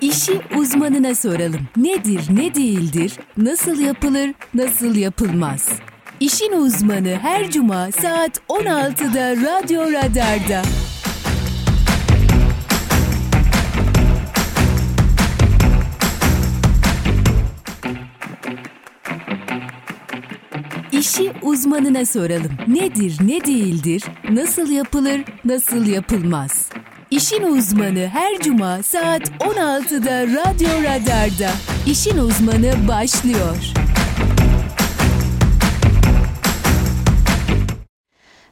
İşi uzmanına soralım. Nedir, ne değildir, nasıl yapılır, nasıl yapılmaz? İşin uzmanı her cuma saat 16'da Radyo Radar'da. İşi uzmanına soralım. Nedir, ne değildir, nasıl yapılır, nasıl yapılmaz? İşin uzmanı her cuma saat 16'da Radyo Radar'da. İşin uzmanı başlıyor.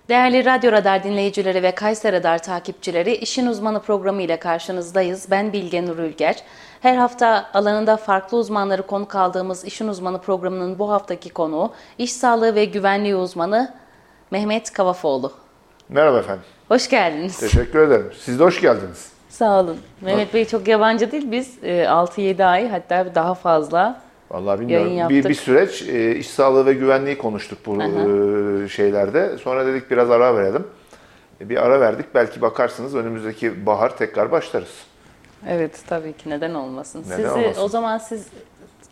Değerli Radyo Radar dinleyicileri ve Kayser Radar takipçileri, İşin Uzmanı programı ile karşınızdayız. Ben Bilge Nur Ülger. Her hafta alanında farklı uzmanları konuk aldığımız İşin Uzmanı programının bu haftaki konuğu, iş sağlığı ve güvenliği uzmanı Mehmet Kavafoğlu. Merhaba efendim. Hoş geldiniz. Teşekkür ederim. Siz de hoş geldiniz. Sağ olun. Mehmet Bey çok yabancı değil. Biz 6-7 ay hatta daha fazla Vallahi bilmiyorum. Bir, bir süreç e, iş sağlığı ve güvenliği konuştuk bu e, şeylerde. Sonra dedik biraz ara verelim. E, Bir ara verdik. Belki bakarsınız önümüzdeki bahar tekrar başlarız. Evet tabii ki neden olmasın. Neden Sizi olmasın? o zaman siz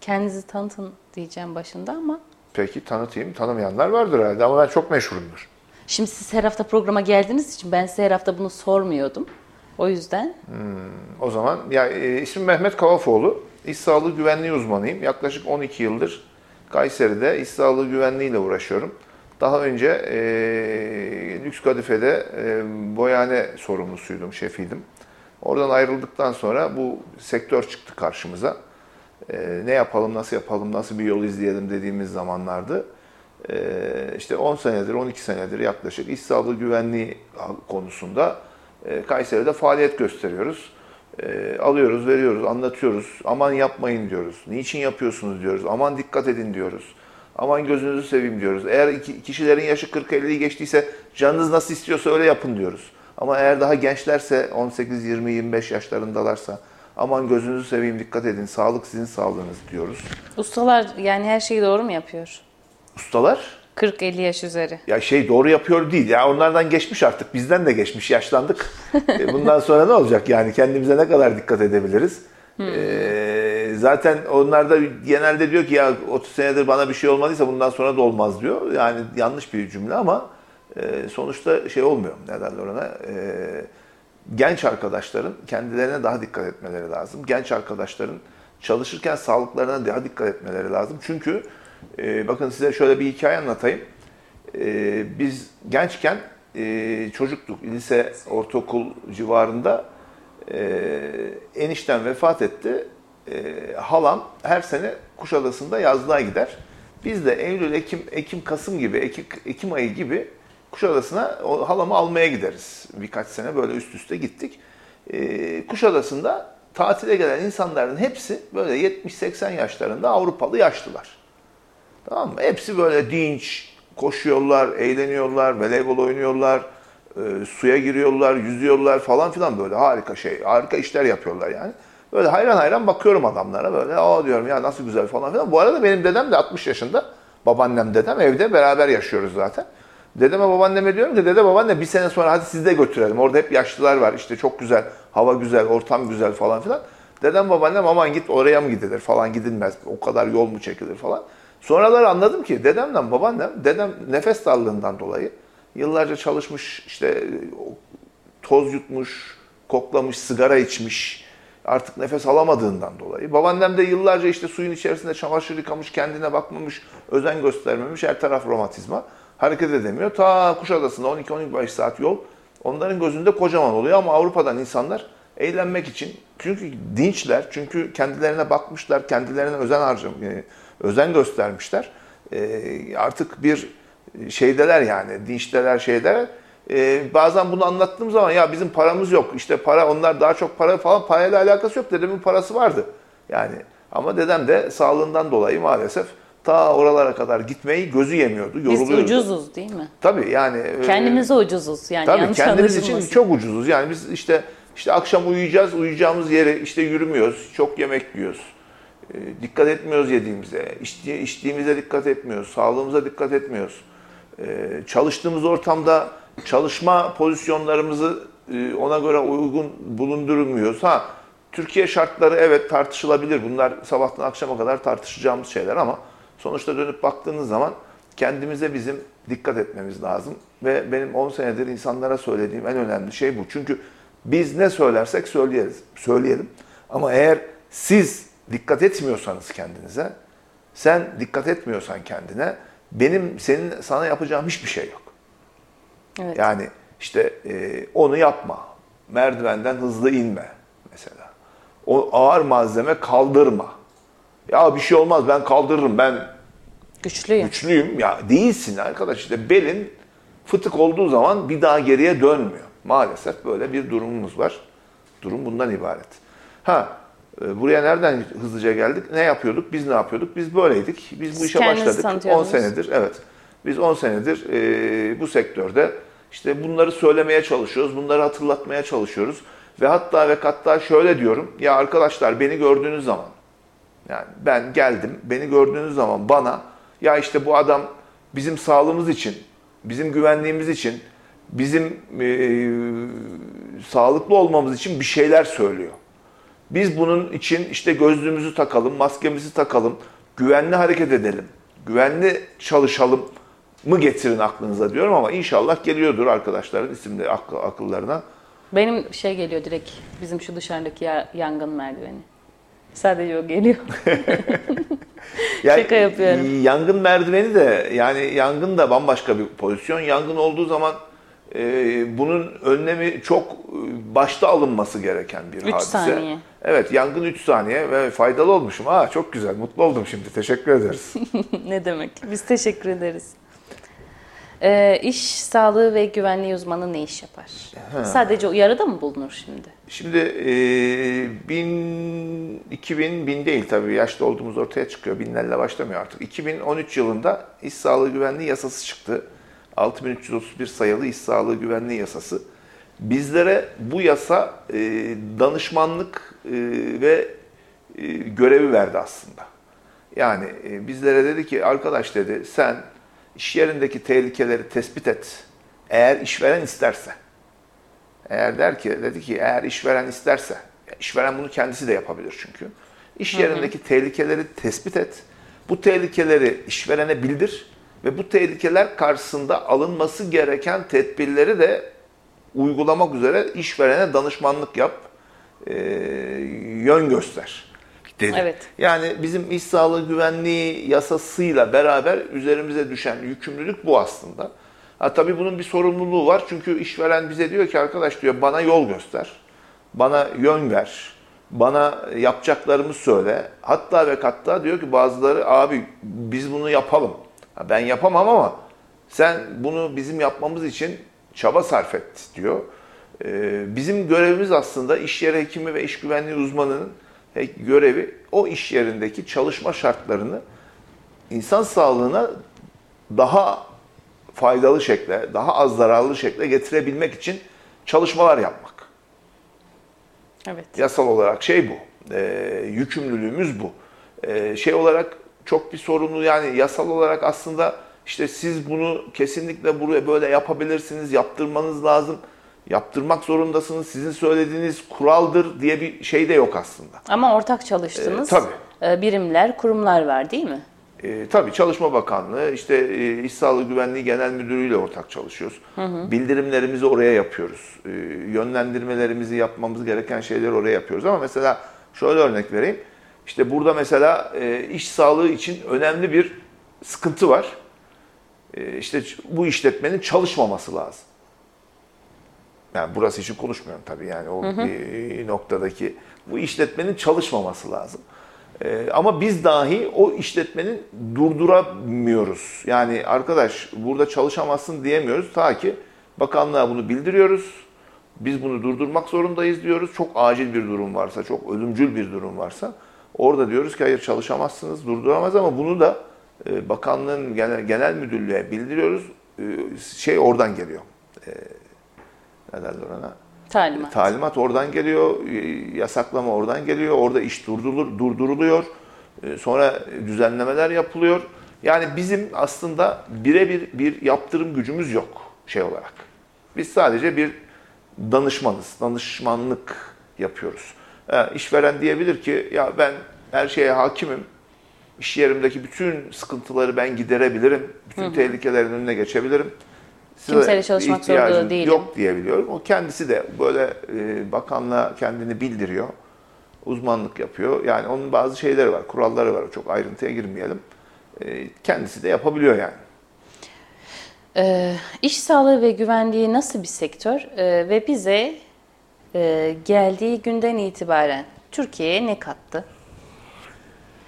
kendinizi tanıtın diyeceğim başında ama Peki tanıtayım. Tanımayanlar vardır herhalde ama ben çok meşhurumdur. Şimdi siz her hafta programa geldiğiniz için ben size her hafta bunu sormuyordum. O yüzden O zaman ya e, ismim Mehmet Kavafoğlu. İş sağlığı güvenliği uzmanıyım. Yaklaşık 12 yıldır Kayseri'de iş sağlığı güvenliğiyle uğraşıyorum. Daha önce e, Lüks Kadife'de e, boyane sorumlusuydum, şefiydim. Oradan ayrıldıktan sonra bu sektör çıktı karşımıza. E, ne yapalım, nasıl yapalım, nasıl bir yol izleyelim dediğimiz zamanlardı. E, işte 10 senedir, 12 senedir yaklaşık iş sağlığı güvenliği konusunda e, Kayseri'de faaliyet gösteriyoruz. E, alıyoruz, veriyoruz, anlatıyoruz. Aman yapmayın diyoruz. Niçin yapıyorsunuz diyoruz. Aman dikkat edin diyoruz. Aman gözünüzü seveyim diyoruz. Eğer kişilerin yaşı 40-50'yi geçtiyse canınız nasıl istiyorsa öyle yapın diyoruz. Ama eğer daha gençlerse 18, 20, 25 yaşlarındalarsa aman gözünüzü seveyim dikkat edin. Sağlık sizin sağlığınız diyoruz. ustalar yani her şeyi doğru mu yapıyor? Ustalar 40-50 yaş üzeri. Ya şey doğru yapıyor değil. Ya onlardan geçmiş artık. Bizden de geçmiş. Yaşlandık. E, Bundan sonra ne olacak yani? Kendimize ne kadar dikkat edebiliriz? E, zaten onlar da genelde diyor ki ya 30 senedir bana bir şey olmadıysa bundan sonra da olmaz diyor. Yani yanlış bir cümle ama e, sonuçta şey olmuyor. Ne derler ona? E, genç arkadaşların kendilerine daha dikkat etmeleri lazım. Genç arkadaşların çalışırken sağlıklarına daha dikkat etmeleri lazım. Çünkü e, bakın size şöyle bir hikaye anlatayım. E, biz gençken e, çocuktuk. Lise, ortaokul civarında e, enişten vefat etti. E, halam her sene Kuşadası'nda yazlığa gider. Biz de Eylül, Ekim, Ekim, Kasım gibi, Ekim, Ekim ayı gibi Kuşadası'na o halamı almaya gideriz. Birkaç sene böyle üst üste gittik. E, Kuşadası'nda tatile gelen insanların hepsi böyle 70-80 yaşlarında Avrupalı yaşlılar. Tamam mı? Hepsi böyle dinç, koşuyorlar, eğleniyorlar, voleybol oynuyorlar, e, suya giriyorlar, yüzüyorlar falan filan böyle harika şey, harika işler yapıyorlar yani. Böyle hayran hayran bakıyorum adamlara böyle, aa diyorum ya nasıl güzel falan filan. Bu arada benim dedem de 60 yaşında, babaannem dedem evde beraber yaşıyoruz zaten. Dedeme babaanneme diyorum ki dede babaanne bir sene sonra hadi sizi de götürelim. Orada hep yaşlılar var işte çok güzel, hava güzel, ortam güzel falan filan. Dedem babaannem aman git oraya mı gidilir falan gidilmez. O kadar yol mu çekilir falan. Sonraları anladım ki dedemle babaannem, dedem nefes darlığından dolayı yıllarca çalışmış, işte toz yutmuş, koklamış, sigara içmiş, artık nefes alamadığından dolayı. Babaannem de yıllarca işte suyun içerisinde çamaşır yıkamış, kendine bakmamış, özen göstermemiş, her taraf romatizma. Hareket edemiyor. Ta Kuşadası'nda 12-15 saat yol onların gözünde kocaman oluyor ama Avrupa'dan insanlar eğlenmek için çünkü dinçler, çünkü kendilerine bakmışlar, kendilerine özen harcam, e, özen göstermişler. E, artık bir şeydeler yani, dinçteler şeydeler. E, bazen bunu anlattığım zaman ya bizim paramız yok, işte para onlar daha çok para falan parayla alakası yok. Dedemin parası vardı yani. Ama dedem de sağlığından dolayı maalesef ta oralara kadar gitmeyi gözü yemiyordu, Biz yoruluyordu. ucuzuz değil mi? Tabii yani. e, Kendimize ucuzuz yani Tabii kendimiz için anlaşılmasın. çok ucuzuz. Yani biz işte işte akşam uyuyacağız, uyuyacağımız yere işte yürümüyoruz, çok yemek yiyoruz. E, dikkat etmiyoruz yediğimize, içti, içtiğimize dikkat etmiyoruz, sağlığımıza dikkat etmiyoruz. E, çalıştığımız ortamda çalışma pozisyonlarımızı e, ona göre uygun bulundurmuyoruz. Ha Türkiye şartları evet tartışılabilir. Bunlar sabahtan akşama kadar tartışacağımız şeyler ama sonuçta dönüp baktığınız zaman kendimize bizim dikkat etmemiz lazım. Ve benim 10 senedir insanlara söylediğim en önemli şey bu. Çünkü biz ne söylersek söyleyelim. Ama eğer siz dikkat etmiyorsanız kendinize, sen dikkat etmiyorsan kendine, benim senin sana yapacağım hiçbir şey yok. Evet. Yani işte e, onu yapma. Merdivenden hızlı inme mesela. O ağır malzeme kaldırma. Ya bir şey olmaz ben kaldırırım ben Güçlüyüm. güçlüyüm. Ya değilsin arkadaş işte belin fıtık olduğu zaman bir daha geriye dönmüyor. Maalesef böyle bir durumumuz var. Durum bundan ibaret. Ha buraya nereden hızlıca geldik? Ne yapıyorduk? Biz ne yapıyorduk? Biz böyleydik. Biz bu işe kendinizi başladık. 10 tanıtıyordunuz. senedir evet. Biz 10 senedir e, bu sektörde işte bunları söylemeye çalışıyoruz. Bunları hatırlatmaya çalışıyoruz. Ve hatta ve hatta şöyle diyorum. Ya arkadaşlar beni gördüğünüz zaman yani ben geldim, beni gördüğünüz zaman bana ya işte bu adam bizim sağlığımız için, bizim güvenliğimiz için, bizim e, sağlıklı olmamız için bir şeyler söylüyor. Biz bunun için işte gözlüğümüzü takalım, maskemizi takalım, güvenli hareket edelim, güvenli çalışalım mı getirin aklınıza diyorum ama inşallah geliyordur arkadaşların isimleri akl- akıllarına. Benim şey geliyor direkt bizim şu dışarıdaki ya- yangın merdiveni. Sadece o geliyor. Şaka yapıyorum. Yangın merdiveni de yani yangın da bambaşka bir pozisyon. Yangın olduğu zaman e, bunun önlemi çok e, başta alınması gereken bir Üç hadise. saniye. Evet yangın 3 saniye ve faydalı olmuşum. Ha çok güzel mutlu oldum şimdi teşekkür ederiz. ne demek? Biz teşekkür ederiz. Ee, iş sağlığı ve güvenliği uzmanı ne iş yapar? Sadece uyarıda mı bulunur şimdi? Şimdi e, bin, 2000, bin değil tabii yaşlı olduğumuz ortaya çıkıyor. Binlerle başlamıyor artık. 2013 yılında İş Sağlığı Güvenliği Yasası çıktı. 6331 sayılı İş Sağlığı Güvenliği Yasası. Bizlere bu yasa e, danışmanlık e, ve e, görevi verdi aslında. Yani e, bizlere dedi ki arkadaş dedi sen iş yerindeki tehlikeleri tespit et. Eğer işveren isterse. Eğer der ki, dedi ki eğer işveren isterse, işveren bunu kendisi de yapabilir çünkü. İş yerindeki tehlikeleri tespit et. Bu tehlikeleri işverene bildir ve bu tehlikeler karşısında alınması gereken tedbirleri de uygulamak üzere işverene danışmanlık yap, e, yön göster dedi. Evet. Yani bizim iş sağlığı güvenliği yasasıyla beraber üzerimize düşen yükümlülük bu aslında. Ha, tabii bunun bir sorumluluğu var çünkü işveren bize diyor ki arkadaş diyor bana yol göster, bana yön ver, bana yapacaklarımı söyle. Hatta ve hatta diyor ki bazıları abi biz bunu yapalım. Ha, ben yapamam ama sen bunu bizim yapmamız için çaba sarf et diyor. Ee, bizim görevimiz aslında iş yeri hekimi ve iş güvenliği uzmanının görevi o iş yerindeki çalışma şartlarını insan sağlığına daha faydalı şekle, daha az zararlı şekle getirebilmek için çalışmalar yapmak. Evet. Yasal olarak şey bu. E, yükümlülüğümüz bu. E, şey olarak çok bir sorumlu yani yasal olarak aslında işte siz bunu kesinlikle buraya böyle yapabilirsiniz, yaptırmanız lazım. Yaptırmak zorundasınız. Sizin söylediğiniz kuraldır diye bir şey de yok aslında. Ama ortak çalıştığınız Ee, tabii. e, birimler, kurumlar var değil mi? E, tabii Çalışma Bakanlığı, işte e, İş Sağlığı Güvenliği Genel Müdürlüğü ile ortak çalışıyoruz. Bildirimlerimizi oraya yapıyoruz. E, yönlendirmelerimizi yapmamız gereken şeyleri oraya yapıyoruz. Ama mesela şöyle örnek vereyim. İşte burada mesela e, iş sağlığı için önemli bir sıkıntı var. E, işte bu işletmenin çalışmaması lazım. Yani burası için konuşmuyorum tabii yani o e, noktadaki bu işletmenin çalışmaması lazım. Ee, ama biz dahi o işletmenin durduramıyoruz. Yani arkadaş burada çalışamazsın diyemiyoruz ta ki bakanlığa bunu bildiriyoruz. Biz bunu durdurmak zorundayız diyoruz. Çok acil bir durum varsa, çok ölümcül bir durum varsa orada diyoruz ki hayır çalışamazsınız, durduramaz ama bunu da e, bakanlığın genel, genel müdürlüğe bildiriyoruz. E, şey oradan geliyor. E, ne derler ona? Talimat. Talimat oradan geliyor, e, yasaklama oradan geliyor, orada iş durdurulur, durduruluyor, e, sonra düzenlemeler yapılıyor. Yani bizim aslında birebir bir yaptırım gücümüz yok şey olarak. Biz sadece bir danışmanız, danışmanlık yapıyoruz. İşveren diyebilir ki ya ben her şeye hakimim. İş yerimdeki bütün sıkıntıları ben giderebilirim. Bütün tehlikelerin önüne geçebilirim. Size Kimseyle çalışmak zorunda değilim. Yok diyebiliyorum. O kendisi de böyle e, bakanla kendini bildiriyor. Uzmanlık yapıyor. Yani onun bazı şeyleri var, kuralları var. Çok ayrıntıya girmeyelim. E, kendisi de yapabiliyor yani. Ee, iş sağlığı ve güvenliği nasıl bir sektör Ee, ve bize e, geldiği günden itibaren Türkiye'ye ne kattı?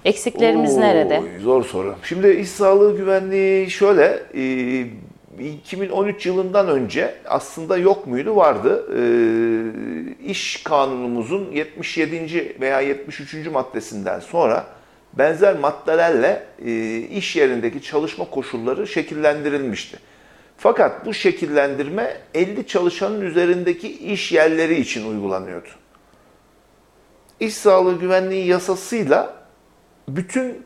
Eksiklerimiz Oo, nerede? Zor soru. Şimdi iş sağlığı güvenliği şöyle, e, 2013 yılından önce aslında yok muydu? Vardı. E, İş kanunumuzun 77. veya 73. maddesinden sonra benzer maddelerle e, iş yerindeki çalışma koşulları şekillendirilmişti. Fakat bu şekillendirme 50 çalışanın üzerindeki iş yerleri için uygulanıyordu. İş sağlığı güvenliği yasasıyla bütün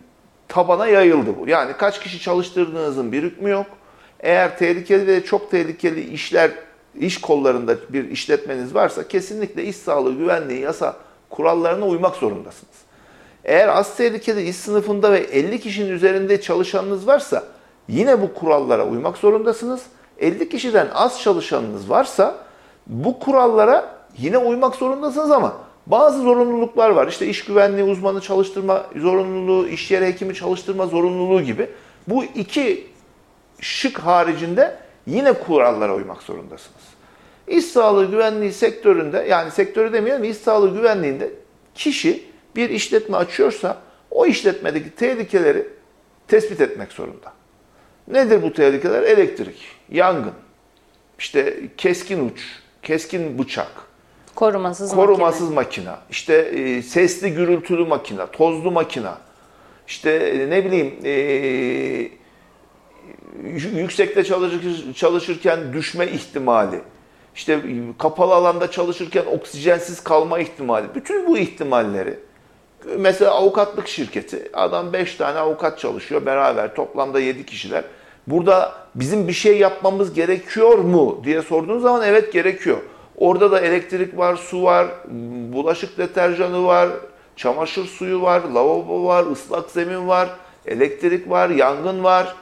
tabana yayıldı bu. Yani kaç kişi çalıştırdığınızın bir hükmü yok. Eğer tehlikeli ve çok tehlikeli işler, iş kollarında bir işletmeniz varsa kesinlikle iş sağlığı güvenliği yasa kurallarına uymak zorundasınız. Eğer az tehlikeli iş sınıfında ve 50 kişinin üzerinde çalışanınız varsa yine bu kurallara uymak zorundasınız. 50 kişiden az çalışanınız varsa bu kurallara yine uymak zorundasınız ama bazı zorunluluklar var. İşte iş güvenliği uzmanı çalıştırma zorunluluğu, iş yeri hekimi çalıştırma zorunluluğu gibi. Bu iki şık haricinde yine kurallara uymak zorundasınız. İş sağlığı güvenliği sektöründe yani sektörü demeyelim iş sağlığı güvenliğinde kişi bir işletme açıyorsa o işletmedeki tehlikeleri tespit etmek zorunda. Nedir bu tehlikeler? Elektrik, yangın, işte keskin uç, keskin bıçak, Korumasız, korumasız makine. makina, işte e, sesli gürültülü makina, tozlu makina, işte e, ne bileyim e, yüksekte çalışır, çalışırken düşme ihtimali, işte kapalı alanda çalışırken oksijensiz kalma ihtimali, bütün bu ihtimalleri mesela avukatlık şirketi, adam 5 tane avukat çalışıyor beraber, toplamda 7 kişiler. Burada bizim bir şey yapmamız gerekiyor mu diye sorduğunuz zaman evet gerekiyor. Orada da elektrik var, su var, bulaşık deterjanı var, çamaşır suyu var, lavabo var, ıslak zemin var, elektrik var, yangın var.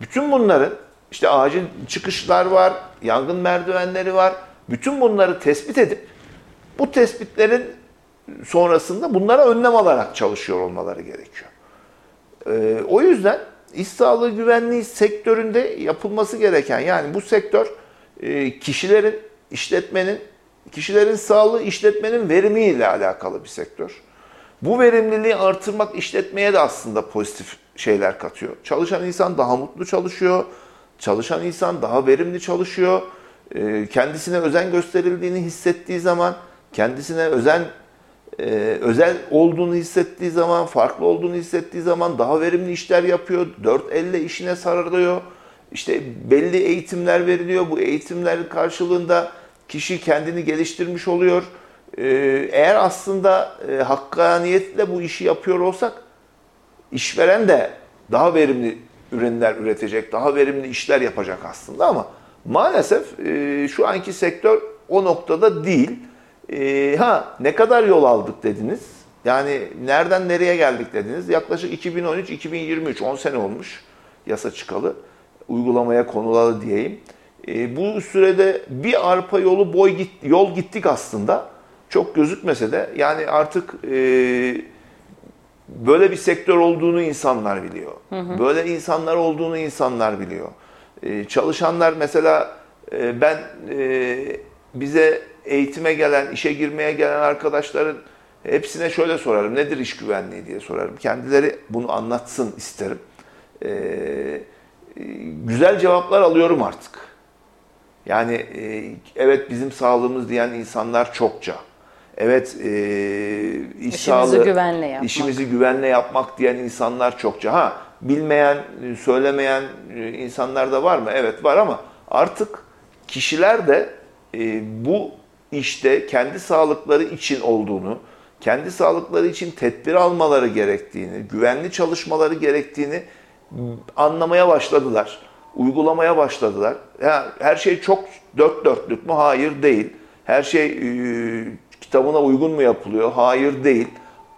Bütün bunların işte acil çıkışlar var, yangın merdivenleri var. Bütün bunları tespit edip bu tespitlerin sonrasında bunlara önlem alarak çalışıyor olmaları gerekiyor. Ee, o yüzden iş sağlığı güvenliği sektöründe yapılması gereken yani bu sektör e, kişilerin, işletmenin, kişilerin sağlığı işletmenin verimiyle alakalı bir sektör. Bu verimliliği artırmak işletmeye de aslında pozitif şeyler katıyor. Çalışan insan daha mutlu çalışıyor, çalışan insan daha verimli çalışıyor. Ee, Kendisine özen gösterildiğini hissettiği zaman, kendisine özen e, özel olduğunu hissettiği zaman, farklı olduğunu hissettiği zaman daha verimli işler yapıyor. Dört elle işine sarılıyor. İşte belli eğitimler veriliyor. Bu eğitimler karşılığında kişi kendini geliştirmiş oluyor. Ee, Eğer aslında e, hakkaniyetle bu işi yapıyor olsak işveren de daha verimli ürünler üretecek, daha verimli işler yapacak aslında ama maalesef e, şu anki sektör o noktada değil. E, ha ne kadar yol aldık dediniz? Yani nereden nereye geldik dediniz? Yaklaşık 2013-2023, 10 sene olmuş yasa çıkalı, uygulamaya konulalı diyeyim. E, bu sürede bir arpa yolu boy git, yol gittik aslında. Çok gözükmese de yani artık e, böyle bir sektör olduğunu insanlar biliyor. Böyle insanlar olduğunu insanlar biliyor. Ee, çalışanlar mesela e, ben e, bize eğitime gelen, işe girmeye gelen arkadaşların hepsine şöyle sorarım. Nedir iş güvenliği diye sorarım. Kendileri bunu anlatsın isterim. Ee, e, güzel cevaplar alıyorum artık. Yani e, evet bizim sağlığımız diyen insanlar çokça. Evet e, iş İşimizi sağlığı, güvenle yapmak. işimizi güvenle yapmak diyen insanlar çokça. Ha bilmeyen, söylemeyen e, insanlar da var mı? Evet var ama artık kişiler de e, bu işte kendi sağlıkları için olduğunu, kendi sağlıkları için tedbir almaları gerektiğini, güvenli çalışmaları gerektiğini anlamaya başladılar. Uygulamaya başladılar. Ya, her şey çok dört dörtlük mü? Hayır değil. Her şey e, kitabına uygun mu yapılıyor? Hayır değil.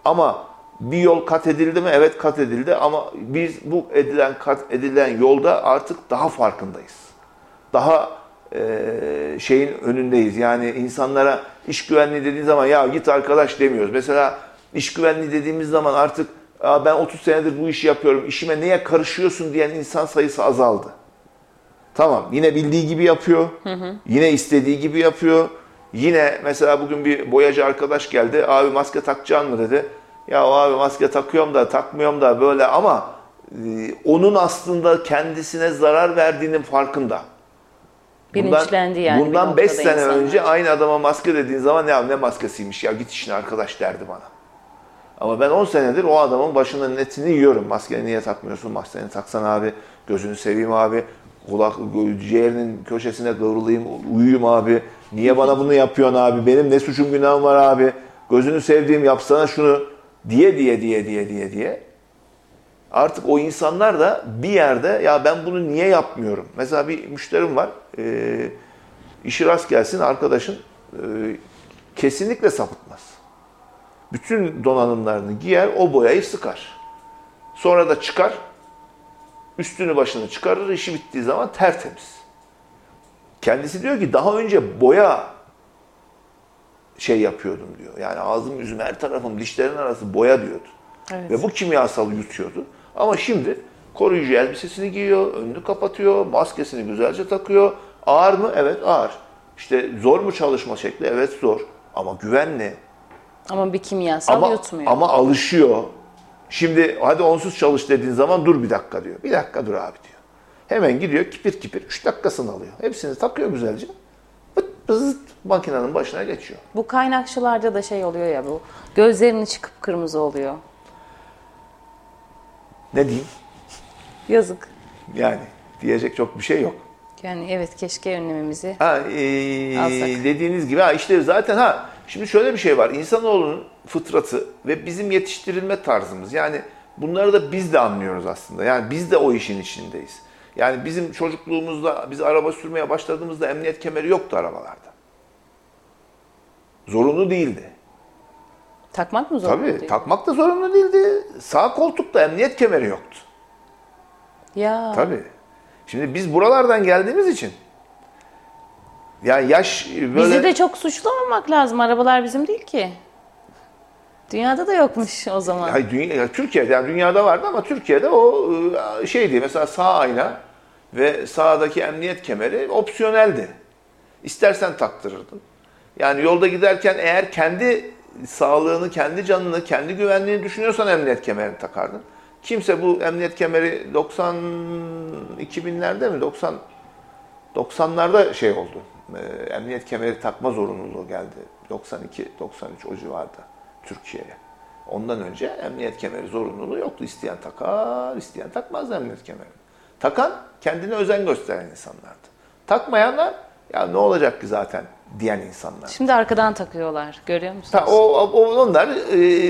Ama bir yol kat edildi mi? Evet kat edildi ama biz bu edilen kat edilen yolda artık daha farkındayız. Daha e, şeyin önündeyiz. Yani insanlara iş güvenliği dediğin zaman ya git arkadaş demiyoruz. Mesela iş güvenliği dediğimiz zaman artık ben 30 senedir bu işi yapıyorum, işime niye karışıyorsun diyen insan sayısı azaldı. Tamam yine bildiği gibi yapıyor, hı hı. yine istediği gibi yapıyor. Yine mesela bugün bir boyacı arkadaş geldi, abi maske takacaksın mı dedi. Ya abi maske takıyorum da takmıyorum da böyle ama e, onun aslında kendisine zarar verdiğinin farkında. Bilinçlendi yani. Bundan 5 sene insanlar. önce aynı adama maske dediğin zaman ya ne maskesiymiş ya git işine arkadaş derdi bana. Ama ben 10 senedir o adamın başının etini yiyorum. Maskeni niye takmıyorsun? Maskeni taksan abi. Gözünü seveyim abi. Kulak, ciğerinin köşesine kıvrılayım, uyuyayım abi. Niye bana bunu yapıyorsun abi? Benim ne suçum günahım var abi? Gözünü sevdiğim yapsana şunu diye diye diye diye diye diye. Artık o insanlar da bir yerde ya ben bunu niye yapmıyorum? Mesela bir müşterim var. E, işi rast gelsin arkadaşın e, kesinlikle sapıtmaz. Bütün donanımlarını giyer, o boyayı sıkar. Sonra da çıkar, üstünü başını çıkarır, işi bittiği zaman tertemiz. Kendisi diyor ki daha önce boya şey yapıyordum diyor. Yani ağzım, yüzüm, her tarafım, dişlerin arası boya diyordu. Evet. Ve bu kimyasalı yutuyordu. Ama şimdi koruyucu elbisesini giyiyor, önünü kapatıyor, maskesini güzelce takıyor. Ağır mı? Evet ağır. İşte zor mu çalışma şekli? Evet zor. Ama güvenli. Ama bir kimyasal ama, yutmuyor. Ama alışıyor. Şimdi hadi onsuz çalış dediğin zaman dur bir dakika diyor. Bir dakika dur abi diyor. Hemen gidiyor kipir kipir 3 dakikasını alıyor. Hepsini takıyor güzelce. Bıt bızıt makinenin başına geçiyor. Bu kaynakçılarda da şey oluyor ya bu gözlerinin çıkıp kırmızı oluyor. Ne diyeyim? Yazık. Yani diyecek çok bir şey yok. Yani evet keşke önlememizi ha, e, alsak. Dediğiniz gibi ha işte zaten ha şimdi şöyle bir şey var. İnsanoğlunun fıtratı ve bizim yetiştirilme tarzımız yani bunları da biz de anlıyoruz aslında. Yani biz de o işin içindeyiz. Yani bizim çocukluğumuzda biz araba sürmeye başladığımızda emniyet kemeri yoktu arabalarda. Zorunlu değildi. Takmak mı zorunlu Tabii, değil? takmak da zorunlu değildi. Sağ koltukta emniyet kemeri yoktu. Ya. Tabii. Şimdi biz buralardan geldiğimiz için yani yaş böyle... Bizi de çok suçlamamak lazım. Arabalar bizim değil ki. Dünyada da yokmuş o zaman. Hayır, dünya, Türkiye'de yani dünyada vardı ama Türkiye'de o ıı, şeydi mesela sağ ayna ve sağdaki emniyet kemeri opsiyoneldi. İstersen taktırırdın. Yani yolda giderken eğer kendi sağlığını, kendi canını, kendi güvenliğini düşünüyorsan emniyet kemerini takardın. Kimse bu emniyet kemeri 90 2000'lerde mi 90 90'larda şey oldu. E, emniyet kemeri takma zorunluluğu geldi. 92 93 o civarda Türkiye'ye. Ondan önce emniyet kemeri zorunluluğu yoktu. İsteyen takar, isteyen takmaz emniyet kemerini. Takan kendine özen gösteren insanlardı. Takmayanlar ya ne olacak ki zaten diyen insanlar. Şimdi arkadan takıyorlar. Görüyor musunuz? Ta, o, o onlar e,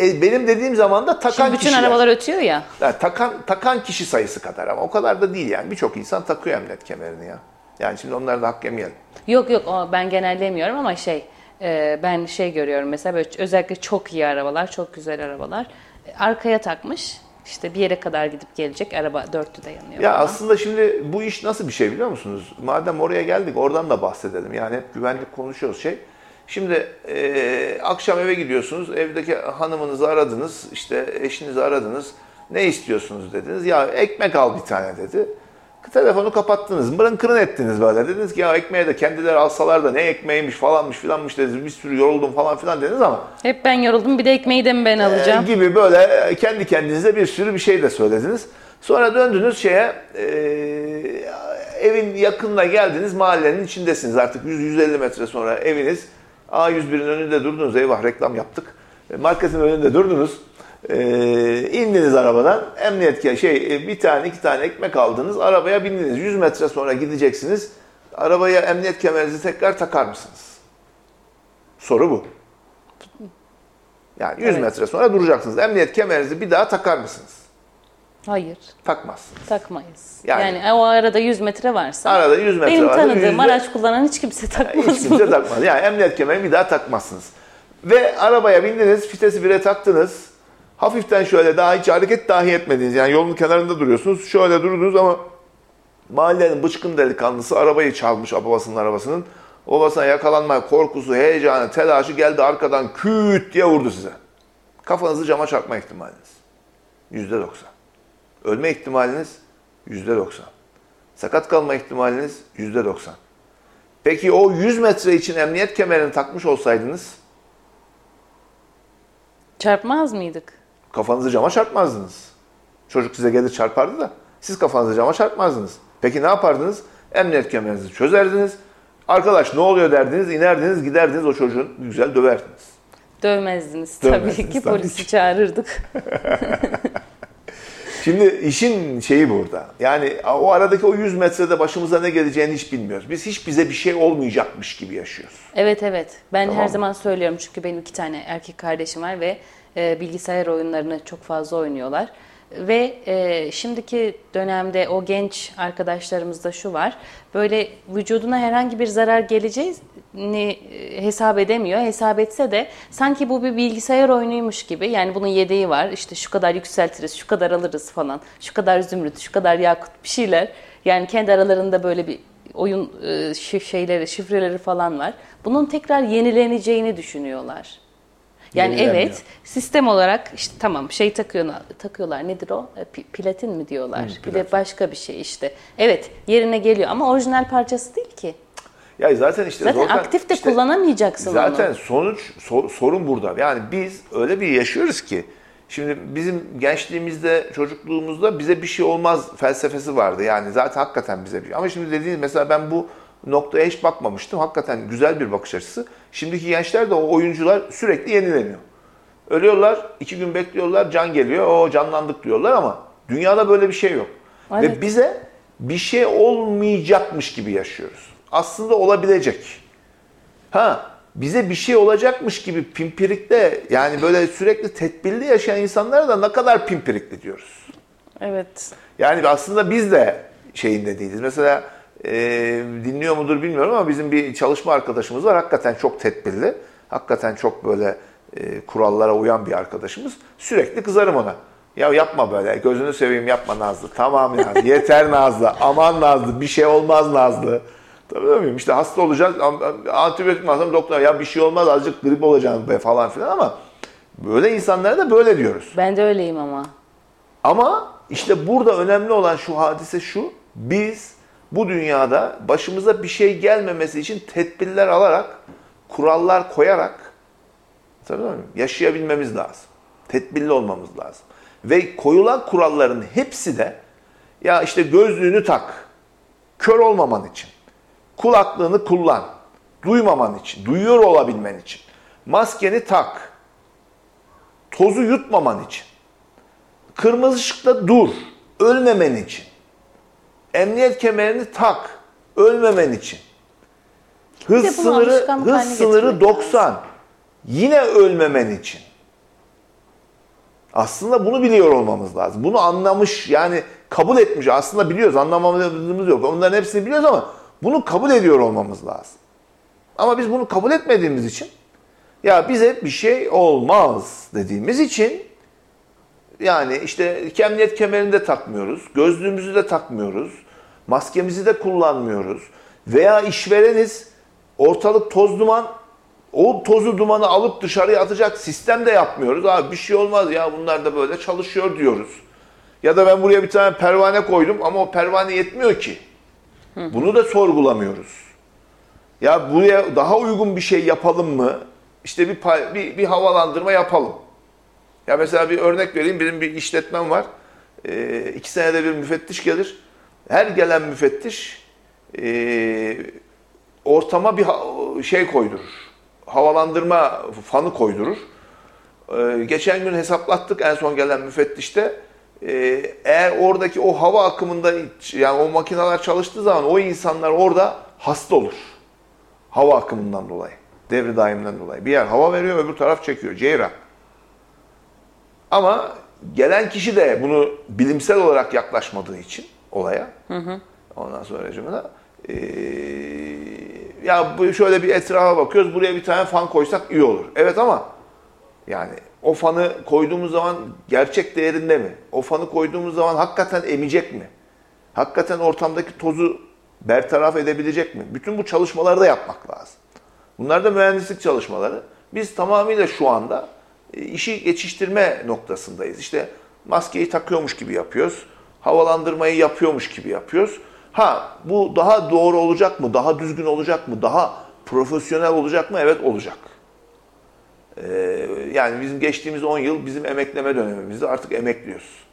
e, benim dediğim zaman da takan Şimdi bütün kişiler. arabalar ötüyor ya. Yani takan takan kişi sayısı kadar ama o kadar da değil yani. Birçok insan takıyor emniyet kemerini ya. Yani şimdi onlara da hak yemeyelim. Yok yok ben genellemiyorum ama şey e, ben şey görüyorum mesela böyle özellikle çok iyi arabalar, çok güzel arabalar. Arkaya takmış. İşte bir yere kadar gidip gelecek araba dörtlü de yanıyor. Ya falan. aslında şimdi bu iş nasıl bir şey biliyor musunuz? Madem oraya geldik oradan da bahsedelim. Yani hep güvenlik konuşuyoruz şey. Şimdi e, akşam eve gidiyorsunuz, evdeki hanımınızı aradınız, işte eşinizi aradınız. Ne istiyorsunuz dediniz. Ya ekmek al bir tane dedi. Telefonu kapattınız, mırın kırın ettiniz böyle. Dediniz ki ya ekmeği de kendileri alsalar da ne ekmeğiymiş falanmış filanmış dediniz. Bir sürü yoruldum falan filan dediniz ama. Hep ben yoruldum bir de ekmeği de mi ben alacağım? E, gibi böyle kendi kendinize bir sürü bir şey de söylediniz. Sonra döndünüz şeye e, evin yakınına geldiniz mahallenin içindesiniz artık 100-150 metre sonra eviniz A101'in önünde durdunuz. Eyvah reklam yaptık. E, marketin önünde durdunuz. E, indiniz arabadan. Emniyet şey e, bir tane iki tane ekmek aldınız. Arabaya bindiniz. 100 metre sonra gideceksiniz. Arabaya emniyet kemerinizi tekrar takar mısınız? Soru bu. Yani 100 evet. metre sonra duracaksınız. Emniyet kemerinizi bir daha takar mısınız? Hayır. Takmazsınız. Takmayız. Yani- Yani, o arada 100 metre varsa. Arada 100 metre benim varsa tanıdığım yüzde- araç kullanan hiç kimse takmaz Hiç kimse takmaz. Yani emniyet kemerini bir daha takmazsınız. Ve arabaya bindiniz, vitesi bire taktınız. Hafiften şöyle daha hiç hareket dahi etmediniz. Yani yolun kenarında duruyorsunuz. Şöyle durdunuz ama mahallenin bıçkın delikanlısı arabayı çalmış babasının arabasının. Babasına yakalanma korkusu, heyecanı, telaşı geldi arkadan küt diye vurdu size. Kafanızı cama çarpma ihtimaliniz. Yüzde doksan. Ölme ihtimaliniz yüzde doksan. Sakat kalma ihtimaliniz yüzde doksan. Peki o 100 metre için emniyet kemerini takmış olsaydınız Çarpmaz mıydık? Kafanızı cama çarpmazdınız. Çocuk size gelir çarpardı da siz kafanızı cama çarpmazdınız. Peki ne yapardınız? Emniyet kemerinizi çözerdiniz. Arkadaş ne oluyor derdiniz, inerdiniz, giderdiniz o çocuğun güzel döverdiniz. Dövmezdiniz, Dövmezdiniz tabii ki. tabii Polisi ki. çağırırdık. Şimdi işin şeyi burada. Yani o aradaki o 100 metrede başımıza ne geleceğini hiç bilmiyoruz. Biz hiç bize bir şey olmayacakmış gibi yaşıyoruz. Evet evet. Ben Tamam her mı? zaman söylüyorum çünkü benim iki tane erkek kardeşim var ve e, bilgisayar oyunlarını çok fazla oynuyorlar. Ve e, şimdiki dönemde o genç arkadaşlarımızda şu var. Böyle vücuduna herhangi bir zarar geleceğini e, hesap edemiyor. Hesap etse de sanki bu bir bilgisayar oyunuymuş gibi. Yani bunun yedeği var. İşte şu kadar yükseltiriz, şu kadar alırız falan. Şu kadar zümrüt, şu kadar yakut bir şeyler. Yani kendi aralarında böyle bir oyun e, şeyleri, şifreleri falan var. Bunun tekrar yenileneceğini düşünüyorlar. Yani Yenilenmiyor. evet sistem olarak işte tamam şey takıyorlar, takıyorlar nedir o? E, pi- Platin mi diyorlar? bir de başka bir şey işte. Evet yerine geliyor ama orijinal parçası değil ki. Ya zaten işte Zaten zaten aktif de işte kullanamayacaksın Zaten onu. sonuç so- sorun burada. Yani biz öyle bir yaşıyoruz ki şimdi bizim gençliğimizde, çocukluğumuzda bize bir şey olmaz felsefesi vardı. Yani zaten hakikaten bize bir şey. Ama şimdi dediğiniz mesela ben bu noktaya hiç bakmamıştım. Hakikaten güzel bir bakış açısı. Şimdiki gençler de o oyuncular sürekli yenileniyor. Ölüyorlar, iki gün bekliyorlar, can geliyor, o canlandık diyorlar ama dünyada böyle bir şey yok. Ve Evet. bize bir şey olmayacakmış gibi yaşıyoruz. Aslında olabilecek. Ha bize bir şey olacakmış gibi pimpirikte yani böyle sürekli tedbirli yaşayan insanlara da ne kadar pimpirikli diyoruz. Evet. Yani aslında biz de şeyinde değiliz. Mesela e, dinliyor mudur bilmiyorum ama bizim bir çalışma arkadaşımız var. Hakikaten çok tedbirli. Hakikaten çok böyle e, kurallara uyan bir arkadaşımız. Sürekli kızarım ona. Ya yapma böyle. Gözünü seveyim yapma Nazlı. Tamam Nazlı. Yeter Nazlı. Aman Nazlı. Bir şey olmaz Nazlı. Tabii muyum? İşte hasta olacağız. Antibiyotik mi alsam doktor ya bir şey olmaz azıcık grip olacaksın be falan filan ama böyle insanlara da böyle diyoruz. Ben de öyleyim ama. Ama işte burada önemli olan şu hadise şu. Biz bu dünyada başımıza bir şey gelmemesi için tedbirler alarak, kurallar koyarak yaşayabilmemiz lazım. Tedbirli olmamız lazım. Ve koyulan kuralların hepsi de ya işte gözlüğünü tak, kör olmaman için. Kulaklığını kullan, duymaman için, duyuyor olabilmen için. Maskeni tak, tozu yutmaman için. Kırmızı ışıkta dur. Ölmemen için. Emniyet kemerini tak. Ölmemen için. Hız bunu sınırı hız sınırı getirmek 90. Yine ölmemen için. Aslında bunu biliyor olmamız lazım. Bunu anlamış yani kabul etmiş. Aslında biliyoruz anlamamız yok. Onların hepsini biliyoruz ama bunu kabul ediyor olmamız lazım. Ama biz bunu kabul etmediğimiz için ya bize bir şey olmaz dediğimiz için yani işte emniyet kemerini de takmıyoruz, gözlüğümüzü de takmıyoruz, maskemizi de kullanmıyoruz. Veya işvereniz ortalık toz duman, o tozu dumanı alıp dışarıya atacak sistem de yapmıyoruz. Abi bir şey olmaz ya bunlar da böyle çalışıyor diyoruz. Ya da ben buraya bir tane pervane koydum ama o pervane yetmiyor ki. Bunu da sorgulamıyoruz. Ya buraya daha uygun bir şey yapalım mı? İşte bir, bir, bir havalandırma yapalım. Ya mesela bir örnek vereyim. Benim bir işletmem var. Ee, iki senede bir müfettiş gelir. Her gelen müfettiş ee, ortama bir şey koydurur. Havalandırma fanı koydurur. Ee, geçen gün hesaplattık en son gelen müfettişte. Ee, eğer oradaki o hava akımında yani o makineler çalıştığı zaman o insanlar orada hasta olur. Hava akımından dolayı. Devri daimden dolayı. Bir yer hava veriyor öbür taraf çekiyor. Ceyran. Ama gelen kişi de bunu bilimsel olarak yaklaşmadığı için olaya. Ondan sonra rejimine. Ee, ya bu şöyle bir etrafa bakıyoruz. Buraya bir tane fan koysak iyi olur. Evet ama yani o fanı koyduğumuz zaman gerçek değerinde mi? O fanı koyduğumuz zaman hakikaten emecek mi? Hakikaten ortamdaki tozu bertaraf edebilecek mi? Bütün bu çalışmaları da yapmak lazım. Bunlar da mühendislik çalışmaları. Biz tamamıyla şu anda işi geçiştirme noktasındayız. İşte maskeyi takıyormuş gibi yapıyoruz. Havalandırmayı yapıyormuş gibi yapıyoruz. Ha bu daha doğru olacak mı? Daha düzgün olacak mı? Daha profesyonel olacak mı? Evet olacak. Ee, yani bizim geçtiğimiz 10 yıl bizim emekleme dönemimizde artık emekliyoruz.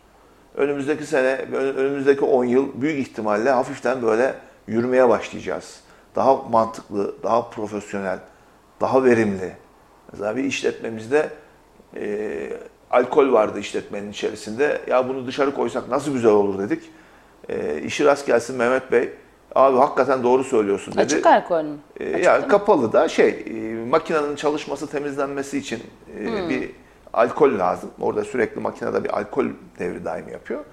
Önümüzdeki sene, önümüzdeki 10 yıl büyük ihtimalle hafiften böyle yürümeye başlayacağız. Daha mantıklı, daha profesyonel, daha verimli. Mesela bir işletmemizde e, alkol vardı işletmenin içerisinde. Ya bunu dışarı koysak nasıl güzel olur dedik. E, işi rast gelsin Mehmet Bey. Abi hakikaten doğru söylüyorsun dedi. Açık alkol mü? E, yani kapalı da şey, e, makinenin çalışması, temizlenmesi için e, hmm. bir alkol lazım. Orada sürekli makinede bir alkol devri daimi yapıyor.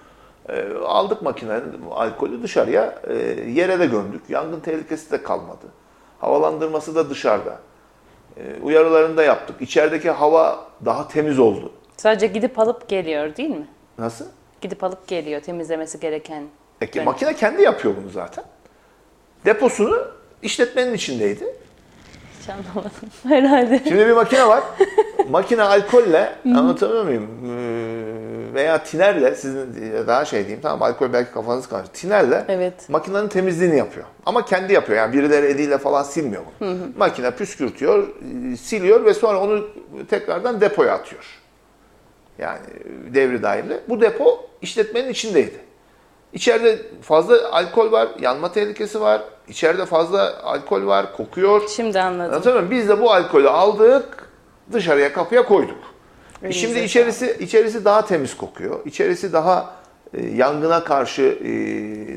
E, aldık makinenin alkolü dışarıya, e, yere de gömdük. Yangın tehlikesi de kalmadı. Havalandırması da dışarıda. E, uyarılarını da yaptık. İçerideki hava daha temiz oldu. Sadece gidip alıp geliyor değil mi? Nasıl? Gidip alıp geliyor temizlemesi gereken. E, makine kendi yapıyor bunu zaten. Deposunu işletmenin içindeydi. Hiç anlamadım herhalde. Şimdi bir makine var. makine alkolle anlatabiliyor muyum? Ee, veya tinerle sizin daha şey diyeyim tamam alkol belki kafanız karşı. Tinerle evet. makinenin temizliğini yapıyor. Ama kendi yapıyor. Yani birileri eliyle falan silmiyor bunu. Hı hı. Makine püskürtüyor, siliyor ve sonra onu tekrardan depoya atıyor. Yani devri daimli. Bu depo işletmenin içindeydi. İçeride fazla alkol var, yanma tehlikesi var. İçeride fazla alkol var, kokuyor. Şimdi anladım. Anladın Biz de bu alkolü aldık, dışarıya kapıya koyduk. E şimdi içerisi içerisi daha temiz kokuyor. İçerisi daha e, yangına karşı e,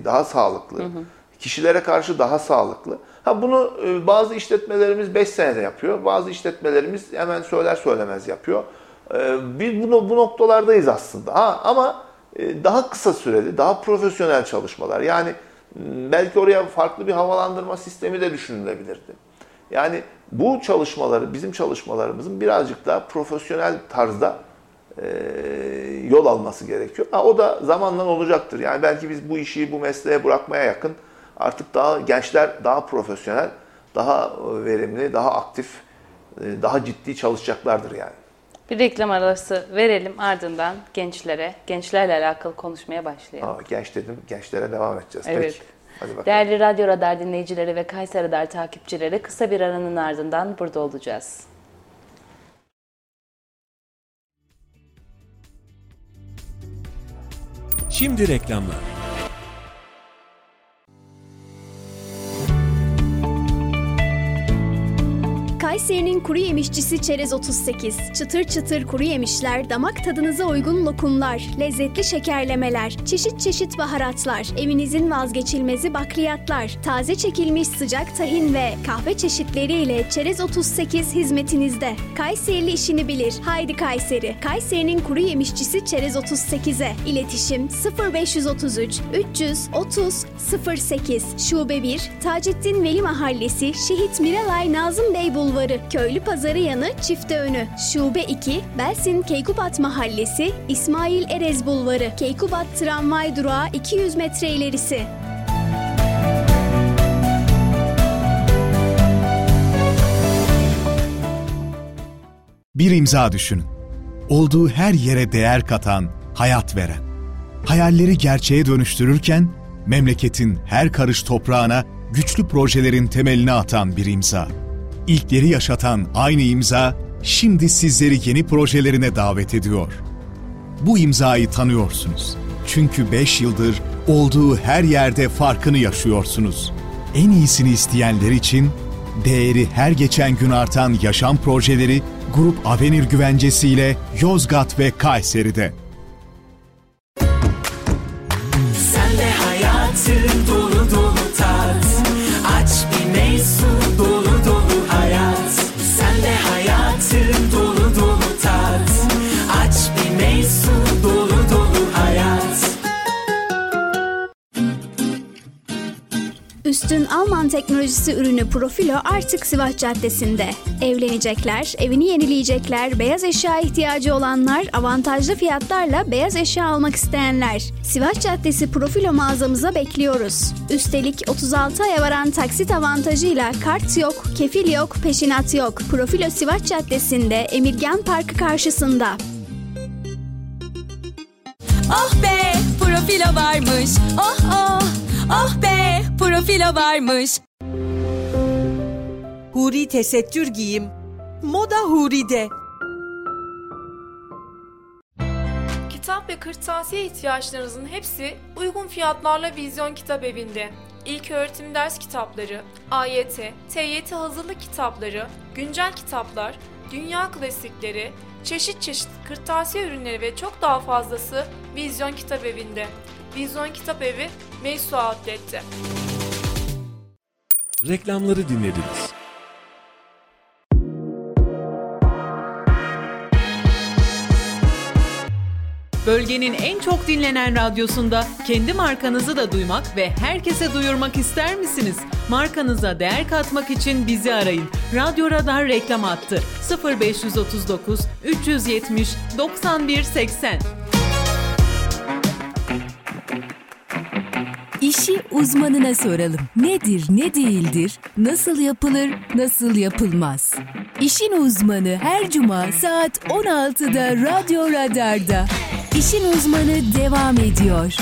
daha sağlıklı. Hı hı. Kişilere karşı daha sağlıklı. Ha bunu e, bazı işletmelerimiz 5 senede yapıyor. Bazı işletmelerimiz hemen söyler söylemez yapıyor. E, biz bu, bu noktalardayız aslında. Ha, ama e, daha kısa süreli, daha profesyonel çalışmalar. Yani belki oraya farklı bir havalandırma sistemi de düşünülebilirdi. Yani bu çalışmaları, bizim çalışmalarımızın birazcık daha profesyonel tarzda e, yol alması gerekiyor. Ha, o da zamanla olacaktır. Yani belki biz bu işi, bu mesleğe bırakmaya yakın artık daha gençler daha profesyonel, daha verimli, daha aktif, e, daha ciddi çalışacaklardır yani. Bir reklam arası verelim ardından gençlere, gençlerle alakalı konuşmaya başlayalım. Aa, genç dedim, gençlere devam edeceğiz. Evet. Peki. Hadi bakalım. Değerli Radyo Radar dinleyicileri ve Kayseri Radar takipçileri kısa bir aranın ardından burada olacağız. Şimdi reklamlar. Kayseri'nin kuru yemişçisi Çerez 38. Çıtır çıtır kuru yemişler, damak tadınıza uygun lokumlar, lezzetli şekerlemeler, çeşit çeşit baharatlar, evinizin vazgeçilmezi bakliyatlar, taze çekilmiş sıcak tahin ve kahve çeşitleriyle Çerez 38 hizmetinizde. Kayserili işini bilir. Haydi Kayseri. Kayseri'nin kuru yemişçisi Çerez 38'e. İletişim 0533 330 08 Şube 1 Taceddin Veli Mahallesi Şehit Miralay Nazım Bey Bulvarı Bulvarı, Köylü Pazarı yanı Çifte Önü, Şube 2, Belsin Keykubat Mahallesi, İsmail Erez Bulvarı, Keykubat Tramvay Durağı 200 metre ilerisi. Bir imza düşünün. Olduğu her yere değer katan, hayat veren. Hayalleri gerçeğe dönüştürürken memleketin her karış toprağına güçlü projelerin temelini atan bir imza ilkleri yaşatan aynı imza, şimdi sizleri yeni projelerine davet ediyor. Bu imzayı tanıyorsunuz. Çünkü 5 yıldır olduğu her yerde farkını yaşıyorsunuz. En iyisini isteyenler için değeri her geçen gün artan yaşam projeleri Grup Avenir güvencesiyle Yozgat ve Kayseri'de. Üstün Alman teknolojisi ürünü Profilo artık Sivas Caddesi'nde. Evlenecekler, evini yenileyecekler, beyaz eşya ihtiyacı olanlar, avantajlı fiyatlarla beyaz eşya almak isteyenler. Sivas Caddesi Profilo mağazamıza bekliyoruz. Üstelik 36 aya varan taksit avantajıyla kart yok, kefil yok, peşinat yok. Profilo Sivas Caddesi'nde Emirgan Parkı karşısında. Oh be profilo varmış. Oh oh. Oh be profilo varmış. Huri tesettür giyim. Moda Huri'de. Kitap ve kırtasiye ihtiyaçlarınızın hepsi uygun fiyatlarla Vizyon Kitap Evi'nde. İlk öğretim ders kitapları, AYT, TYT hazırlık kitapları, güncel kitaplar, dünya klasikleri, çeşit çeşit kırtasiye ürünleri ve çok daha fazlası Vizyon Kitap Evi'nde. Vizyon Kitap Evi, Meysu Outlet'te. Reklamları dinlediniz. Bölgenin en çok dinlenen radyosunda kendi markanızı da duymak ve herkese duyurmak ister misiniz? Markanıza değer katmak için bizi arayın. Radyo Radar reklam attı. 0539 370 91 80. İşi uzmanına soralım. Nedir, ne değildir, nasıl yapılır, nasıl yapılmaz? İşin uzmanı her cuma saat 16'da Radyo Radar'da. İşin uzmanı devam ediyor.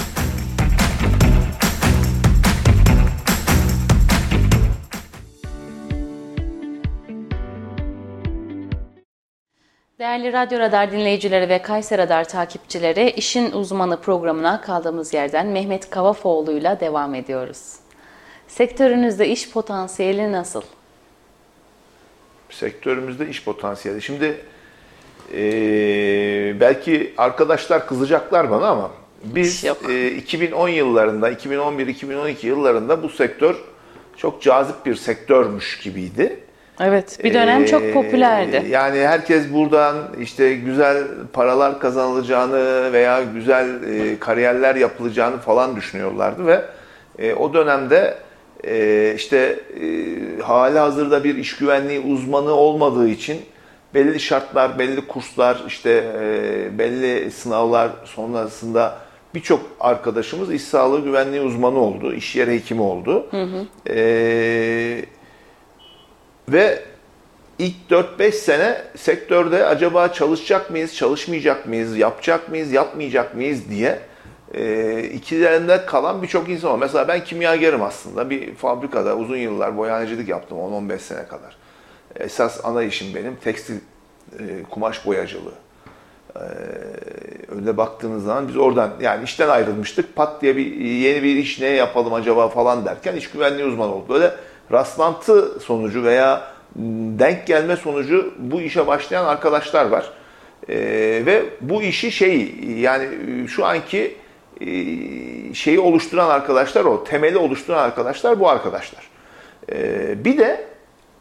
Değerli Radyo Radar dinleyicileri ve Kayser Radar takipçileri, İşin Uzmanı programına kaldığımız yerden Mehmet Kavafoğlu'yla devam ediyoruz. Sektörünüzde iş potansiyeli nasıl? Sektörümüzde iş potansiyeli. Şimdi e, belki arkadaşlar kızacaklar bana ama biz e, 2010 yıllarında, 2011-2012 yıllarında bu sektör çok cazip bir sektörmüş gibiydi. Evet, bir dönem çok Ee, popülerdi. Yani herkes buradan işte güzel paralar kazanılacağını veya güzel e, kariyerler yapılacağını falan düşünüyorlardı ve e, o dönemde e, işte e, hali hazırda bir iş güvenliği uzmanı olmadığı için belli şartlar, belli kurslar, işte e, belli sınavlar sonrasında birçok arkadaşımız iş sağlığı güvenliği uzmanı oldu, iş yeri hekimi oldu. E, ve ilk 4-5 sene sektörde acaba çalışacak mıyız, çalışmayacak mıyız, yapacak mıyız, yapmayacak mıyız diye e, ikilerinde kalan birçok insan var. Mesela ben kimyagerim aslında. Bir fabrikada uzun yıllar boyanecilik yaptım 10-15 sene kadar. Esas ana işim benim tekstil e, kumaş boyacılığı. E, öyle baktığınız zaman biz oradan yani işten ayrılmıştık. Pat diye bir yeni bir iş ne yapalım acaba falan derken iş güvenliği uzmanı oldu. Böyle rastlantı sonucu veya denk gelme sonucu bu işe başlayan arkadaşlar var. Ee, ve bu işi şey yani şu anki e, şeyi oluşturan arkadaşlar o temeli oluşturan arkadaşlar bu arkadaşlar. Ee, bir de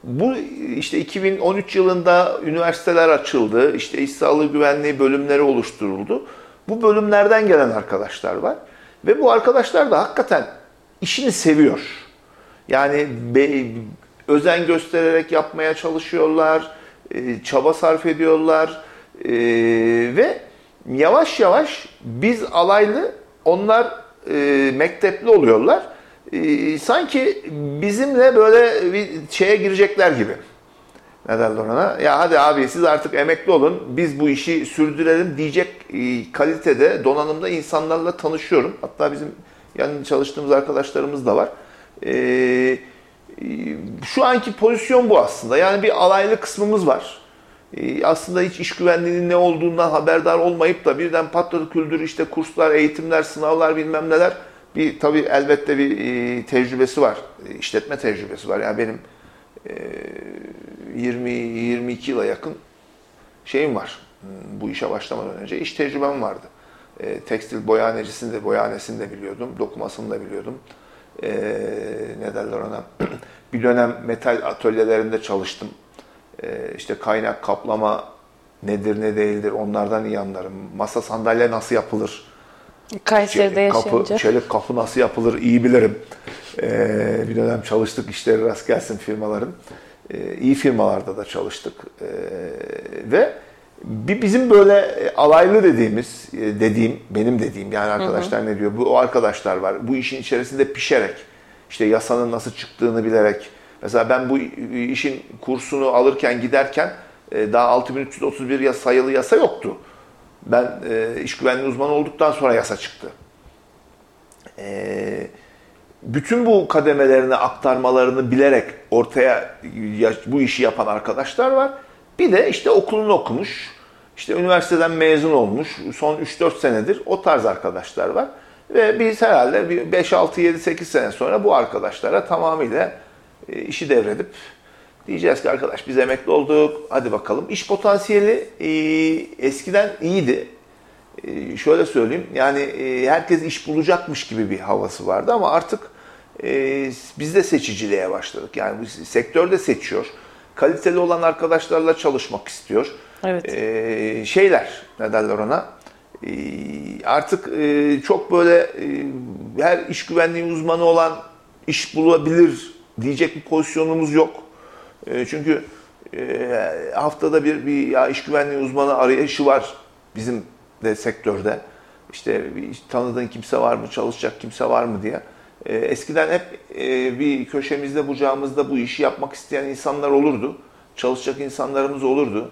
bu işte 2013 yılında üniversiteler açıldı. işte iş sağlığı güvenliği bölümleri oluşturuldu. Bu bölümlerden gelen arkadaşlar var. Ve bu arkadaşlar da hakikaten işini seviyor. Yani be, özen göstererek yapmaya çalışıyorlar, e, çaba sarf ediyorlar e, ve yavaş yavaş biz alaylı, onlar e, mektepli oluyorlar. E, sanki bizimle böyle bir şeye girecekler gibi. Ne derler ona? Ya hadi abi siz artık emekli olun, biz bu işi sürdürelim diyecek e, kalitede, donanımda insanlarla tanışıyorum. Hatta bizim yanında çalıştığımız arkadaşlarımız da var. Ee, şu anki pozisyon bu aslında. Yani bir alaylı kısmımız var. Ee, aslında hiç iş güvenliğinin ne olduğundan haberdar olmayıp da birden patladı küldür işte kurslar, eğitimler, sınavlar bilmem neler. Bir tabii elbette bir e, tecrübesi var. E, işletme tecrübesi var. Yani benim e, 20-22 yıla yakın şeyim var. Bu işe başlamadan önce iş tecrübem vardı. E, tekstil boyanecisini de, boyanesini de biliyordum. Dokumasını da biliyordum e, ne derler ona bir dönem metal atölyelerinde çalıştım. E, işte kaynak kaplama nedir ne değildir onlardan iyi anlarım. Masa sandalye nasıl yapılır Kayseri'de kapı, yaşayınca. çelik kapı nasıl yapılır iyi bilirim. Ee, bir dönem çalıştık işleri rast gelsin firmaların. Ee, iyi firmalarda da çalıştık. Ee, ve bir bizim böyle e, alaylı dediğimiz, e, dediğim, benim dediğim yani arkadaşlar ne diyor? Bu o arkadaşlar var. Bu işin içerisinde pişerek, işte yasanın nasıl çıktığını bilerek. Mesela ben bu işin kursunu alırken giderken e, daha 6331 yasa, sayılı yasa yoktu. Ben iş güvenliği uzmanı olduktan sonra yasa çıktı. Bütün bu kademelerini aktarmalarını bilerek ortaya ya- bu işi yapan arkadaşlar var. Bir de işte okulunu okumuş, işte üniversiteden mezun olmuş, son 3-4 senedir o tarz arkadaşlar var. Ve biz herhalde bir 5, 6, 7, 8 sene sonra bu arkadaşlara tamamıyla e, işi devredip diyeceğiz ki arkadaş biz emekli olduk, hadi bakalım. İş potansiyeli e, eskiden iyiydi. E, şöyle söyleyeyim, yani herkes iş bulacakmış gibi bir havası vardı ama artık biz de seçiciliğe başladık. Yani bu sektörde seçiyor. Kaliteli olan arkadaşlarla çalışmak istiyor. Evet. E, şeyler, ne derler ona? E, artık e, çok böyle e, her iş güvenliği uzmanı olan iş bulabilir diyecek bir pozisyonumuz yok. E, çünkü e, haftada bir bir ya iş güvenliği uzmanı arayışı var bizim de sektörde. İşte bir tanıdığın kimse var mı, çalışacak kimse var mı diye. E, eskiden hep e, bir köşemizde bucağımızda bu işi yapmak isteyen insanlar olurdu. Çalışacak insanlarımız olurdu.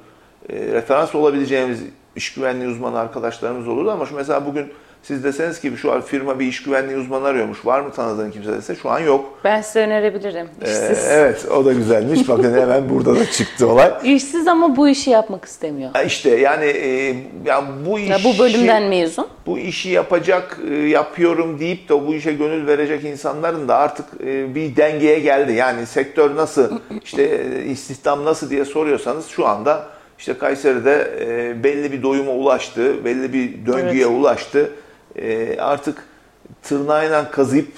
E, referans olabileceğimiz iş güvenliği uzmanı arkadaşlarımız olurdu ama şu mesela bugün siz deseniz ki şu an firma bir iş güvenliği uzmanı arıyormuş. Var mı tanıdığın kimse dese şu an yok. Ben size önerebilirim. Ee, İşsiz. evet o da güzelmiş. Bakın hemen burada da çıktı olay. İşsiz ama bu işi yapmak istemiyor. İşte yani e, ya bu işi Ya bu bölümden mezun. bu işi yapacak, e, yapıyorum deyip de bu işe gönül verecek insanların da artık e, bir dengeye geldi. Yani sektör nasıl, işte e, istihdam nasıl diye soruyorsanız şu anda işte Kayseri'de e, belli bir doyuma ulaştı, belli bir döngüye ulaştı. E, Artık tırnağıyla kazıyıp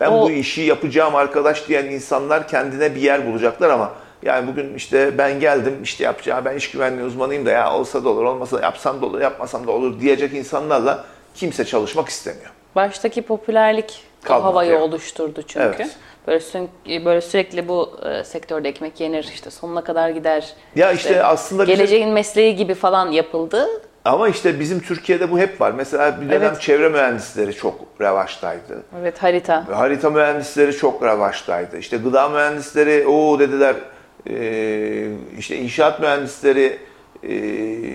ben O- bu işi yapacağım arkadaş diyen insanlar kendine bir yer bulacaklar ama yani bugün işte ben geldim işte yapacağım ben iş güvenliği uzmanıyım da ya olsa da olur olmasa da yapsam da olur yapmasam da olur diyecek insanlarla kimse çalışmak istemiyor. Baştaki popülerlik Kalmadı havayı yani. oluşturdu çünkü. Evet. Böyle, sün- böyle sürekli bu e, sektörde ekmek yenir, işte sonuna kadar gider. Ya işte aslında bizim- geleceğin mesleği gibi falan yapıldı. Ama işte bizim Türkiye'de bu hep var. Mesela bir dönem Evet. çevre mühendisleri çok revaçtaydı. Evet harita. Harita mühendisleri çok revaçtaydı. İşte gıda mühendisleri o dediler e, işte inşaat mühendisleri e,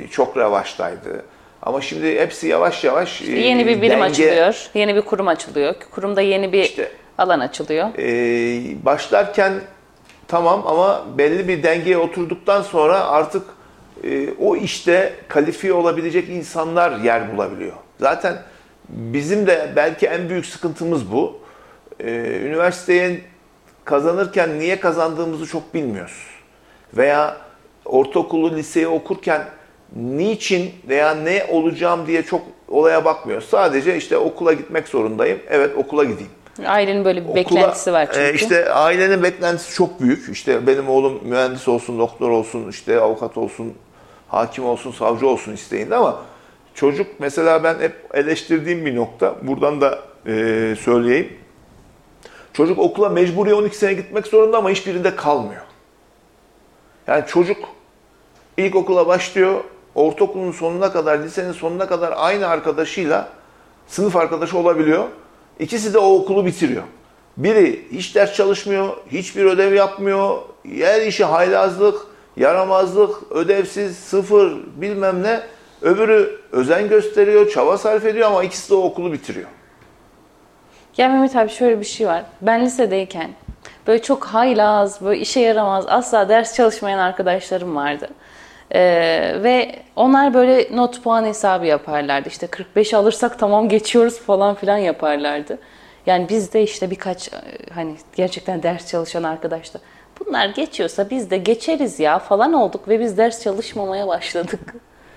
çok revaçtaydı. Ama şimdi hepsi yavaş yavaş e, Yeni bir birim denge- açılıyor, yeni bir kurum açılıyor. Kurumda yeni bir İşte- alan açılıyor. e, başlarken tamam ama belli bir dengeye oturduktan sonra artık e, o işte kalifiye olabilecek insanlar yer bulabiliyor. Zaten bizim de belki en büyük sıkıntımız bu. E, üniversiteye kazanırken niye kazandığımızı çok bilmiyoruz. Veya ortaokulu, liseyi okurken niçin veya ne olacağım diye çok olaya bakmıyoruz. Sadece işte okula gitmek zorundayım. Evet okula gideyim. Ailenin böyle bir Okula- beklentisi var çünkü. E, işte ailenin beklentisi çok büyük. İşte benim oğlum mühendis olsun, doktor olsun, işte avukat olsun, hakim olsun, savcı olsun isteğinde ama çocuk mesela ben hep eleştirdiğim bir nokta. Buradan da e, söyleyeyim. Çocuk okula mecburi 12 sene gitmek zorunda ama hiçbirinde kalmıyor. Yani çocuk ilkokula başlıyor, ortaokulun sonuna kadar, lisenin sonuna kadar aynı arkadaşıyla sınıf arkadaşı olabiliyor. İkisi de o okulu bitiriyor. Biri hiç ders çalışmıyor, hiçbir ödev yapmıyor, her işi haylazlık, yaramazlık, ödevsiz, sıfır bilmem ne. Öbürü özen gösteriyor, çaba sarf ediyor ama ikisi de o okulu bitiriyor. Ya Mehmet abi şöyle bir şey var. Ben lisedeyken böyle çok haylaz, böyle işe yaramaz, asla ders çalışmayan arkadaşlarım vardı. Ee, ve onlar böyle not puan hesabı yaparlardı. İşte 45 alırsak tamam geçiyoruz falan filan yaparlardı. Yani biz de işte birkaç e, hani gerçekten ders çalışan arkadaşlar. Bunlar geçiyorsa biz de geçeriz ya falan olduk ve biz ders çalışmamaya başladık.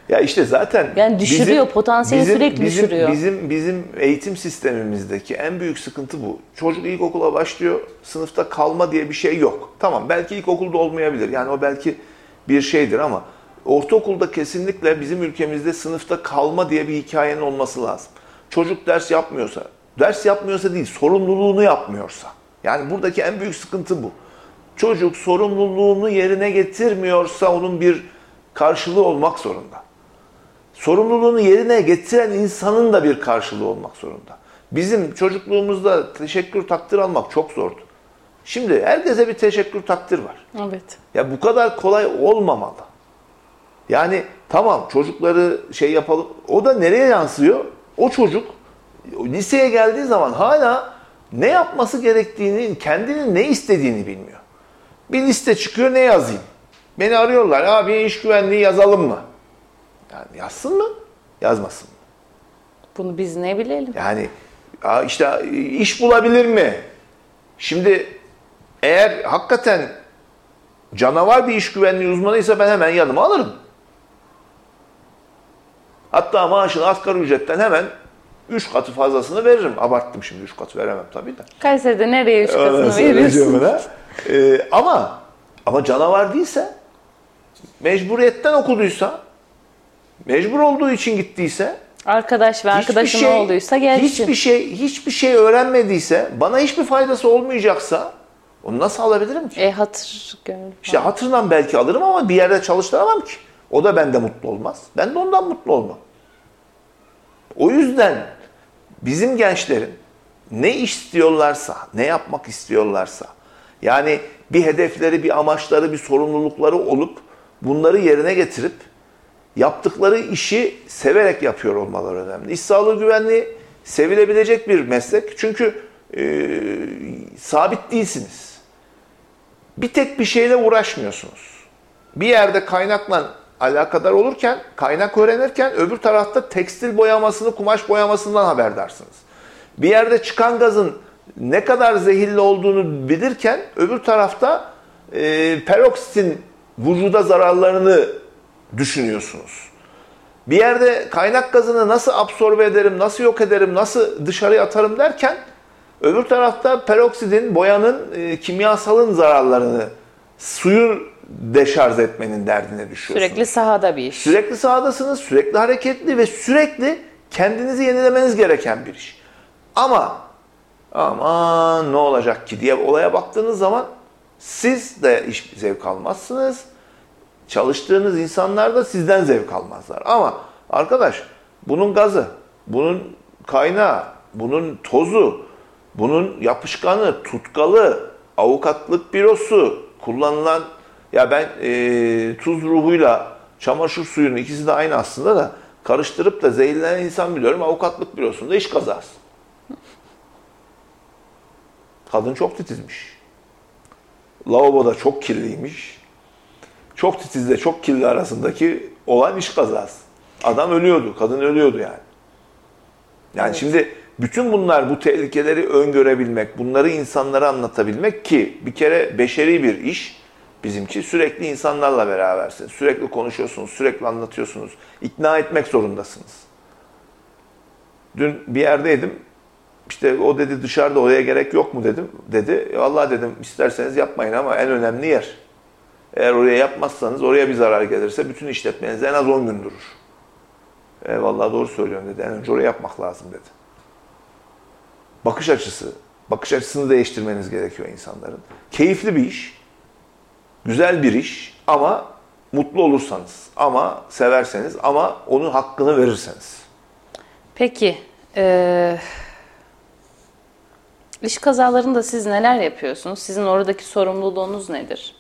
Ya işte zaten Yani düşürüyor, potansiyeli sürekli bizim, düşürüyor. Bizim bizim eğitim sistemimizdeki en büyük sıkıntı bu. Çocuk ilkokula başlıyor, sınıfta kalma diye bir şey yok. Tamam belki ilkokulda olmayabilir. Yani o belki bir şeydir ama ortaokulda kesinlikle bizim ülkemizde sınıfta kalma diye bir hikayenin olması lazım. çocuk ders yapmıyorsa, ders yapmıyorsa değil, sorumluluğunu yapmıyorsa. Yani buradaki en büyük sıkıntı bu. Çocuk sorumluluğunu yerine getirmiyorsa onun bir karşılığı olmak zorunda. Sorumluluğunu yerine getiren insanın da bir karşılığı olmak zorunda. Bizim çocukluğumuzda teşekkür takdir almak çok zordu. Şimdi herkese bir teşekkür takdir var. Evet. Ya bu kadar kolay olmamalı. Yani tamam çocukları şey yapalım. O da nereye yansıyor? O çocuk liseye geldiği zaman hala ne yapması gerektiğini, kendinin ne istediğini bilmiyor. Bir liste çıkıyor ne yazayım? Beni arıyorlar. Abi iş güvenliği yazalım mı? Yani yazsın mı? Yazmasın mı? Bunu biz ne bilelim? Yani işte iş bulabilir mi? Şimdi eğer hakikaten canavar bir iş güvenliği uzmanıysa ben hemen yanıma alırım. Hatta maaşını asgari ücretten hemen 3 katı fazlasını veririm. Abarttım şimdi 3 katı veremem tabii de. Kayseri'de nereye 3 katını veriyorsun? Ee, ama ama canavar değilse mecburiyetten okuduysa mecbur olduğu için gittiyse arkadaş ve arkadaşın şey, olduysa gelsin. Hiçbir şey hiçbir şey öğrenmediyse, bana hiçbir faydası olmayacaksa onu nasıl alabilirim ki? E hatır gönül. İşte hatırından belki alırım ama bir yerde çalıştıramam ki. O da bende mutlu olmaz. Ben de ondan mutlu olmam. O yüzden bizim gençlerin ne istiyorlarsa, ne yapmak istiyorlarsa, yani bir hedefleri, bir amaçları, bir sorumlulukları olup bunları yerine getirip yaptıkları işi severek yapıyor olmaları önemli. İş sağlığı güvenliği sevilebilecek bir meslek. Çünkü e, sabit değilsiniz. Bir tek bir şeyle uğraşmıyorsunuz. Bir yerde kaynakla alakadar olurken, kaynak öğrenirken öbür tarafta tekstil boyamasını, kumaş boyamasından haberdarsınız. Bir yerde çıkan gazın ne kadar zehirli olduğunu bilirken öbür tarafta e, peroksitin vücuda zararlarını düşünüyorsunuz. Bir yerde kaynak gazını nasıl absorbe ederim, nasıl yok ederim, nasıl dışarıya atarım derken öbür tarafta peroksidin, boyanın, e, kimyasalın zararlarını, suyu deşarj etmenin derdine düşüyorsunuz. Sürekli sahada bir iş. Sürekli sahadasınız, sürekli hareketli ve sürekli kendinizi yenilemeniz gereken bir iş. Ama aman ne olacak ki diye olaya baktığınız zaman siz de iş zevk almazsınız. Çalıştığınız insanlar da sizden zevk almazlar. Ama arkadaş bunun gazı, bunun kaynağı, bunun tozu, bunun yapışkanı, tutkalı, avukatlık bürosu, kullanılan ya ben e, tuz ruhuyla çamaşır suyunu ikisi de aynı aslında da karıştırıp da zehirlenen insan biliyorum avukatlık bürosunda iş kazası. Kadın çok titizmiş. Lavaboda çok kirliymiş. Çok titizle çok kirli arasındaki olan iş kazası. Adam ölüyordu, kadın ölüyordu yani. Yani evet. şimdi bütün bunlar bu tehlikeleri öngörebilmek, bunları insanlara anlatabilmek ki bir kere beşeri bir iş. Bizimki sürekli insanlarla berabersiniz. Sürekli konuşuyorsunuz, sürekli anlatıyorsunuz. İkna etmek zorundasınız. Dün bir yerdeydim. İşte o dedi dışarıda oraya gerek yok mu dedim. Dedi. Vallahi dedim isterseniz yapmayın ama en önemli yer. Eğer oraya yapmazsanız oraya bir zarar gelirse bütün işletmeniz en az 10 gün durur. E, vallahi doğru söylüyorum dedi. En önce oraya yapmak lazım dedi. Bakış açısı, bakış açısını değiştirmeniz gerekiyor insanların. Keyifli bir iş, güzel bir iş ama mutlu olursanız, ama severseniz, ama onun hakkını verirseniz. Peki, e, iş kazalarında siz neler yapıyorsunuz? Sizin oradaki sorumluluğunuz nedir?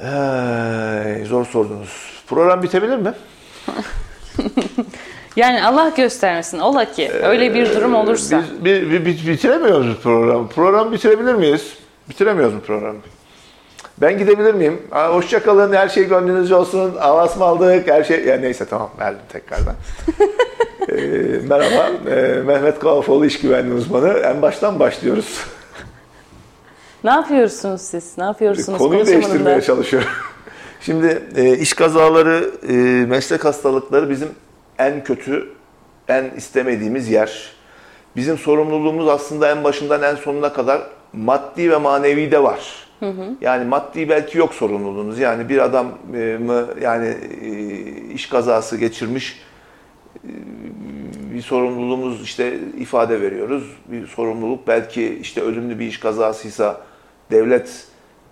Ee, zor sordunuz. Program bitebilir mi? yani Allah göstermesin. Ola ki öyle bir durum olursa. Biz, bir, bir, bitiremiyoruz program. Program bitirebilir miyiz? Bitiremiyoruz mu programı? Ben gidebilir miyim? Hoşçakalın, her şey gönlünüzce olsun. Avas mı aldık, her şey... Ya neyse tamam, verdim tekrardan. ee, merhaba, ee, Mehmet Kavafoğlu iş güvenliği uzmanı. En baştan başlıyoruz. Ne yapıyorsunuz siz? Ne yapıyorsunuz? Konuyu değiştirmeye çalışıyorum. Şimdi e, iş kazaları, e, meslek hastalıkları bizim en kötü, en istemediğimiz yer. Bizim sorumluluğumuz aslında en başından en sonuna kadar maddi ve manevi de var. Hı hı. Yani maddi belki yok sorumluluğunuz. Yani bir adam mı yani e, iş kazası geçirmiş bir sorumluluğumuz işte ifade veriyoruz. Bir sorumluluk belki işte ölümlü bir iş kazasıysa devlet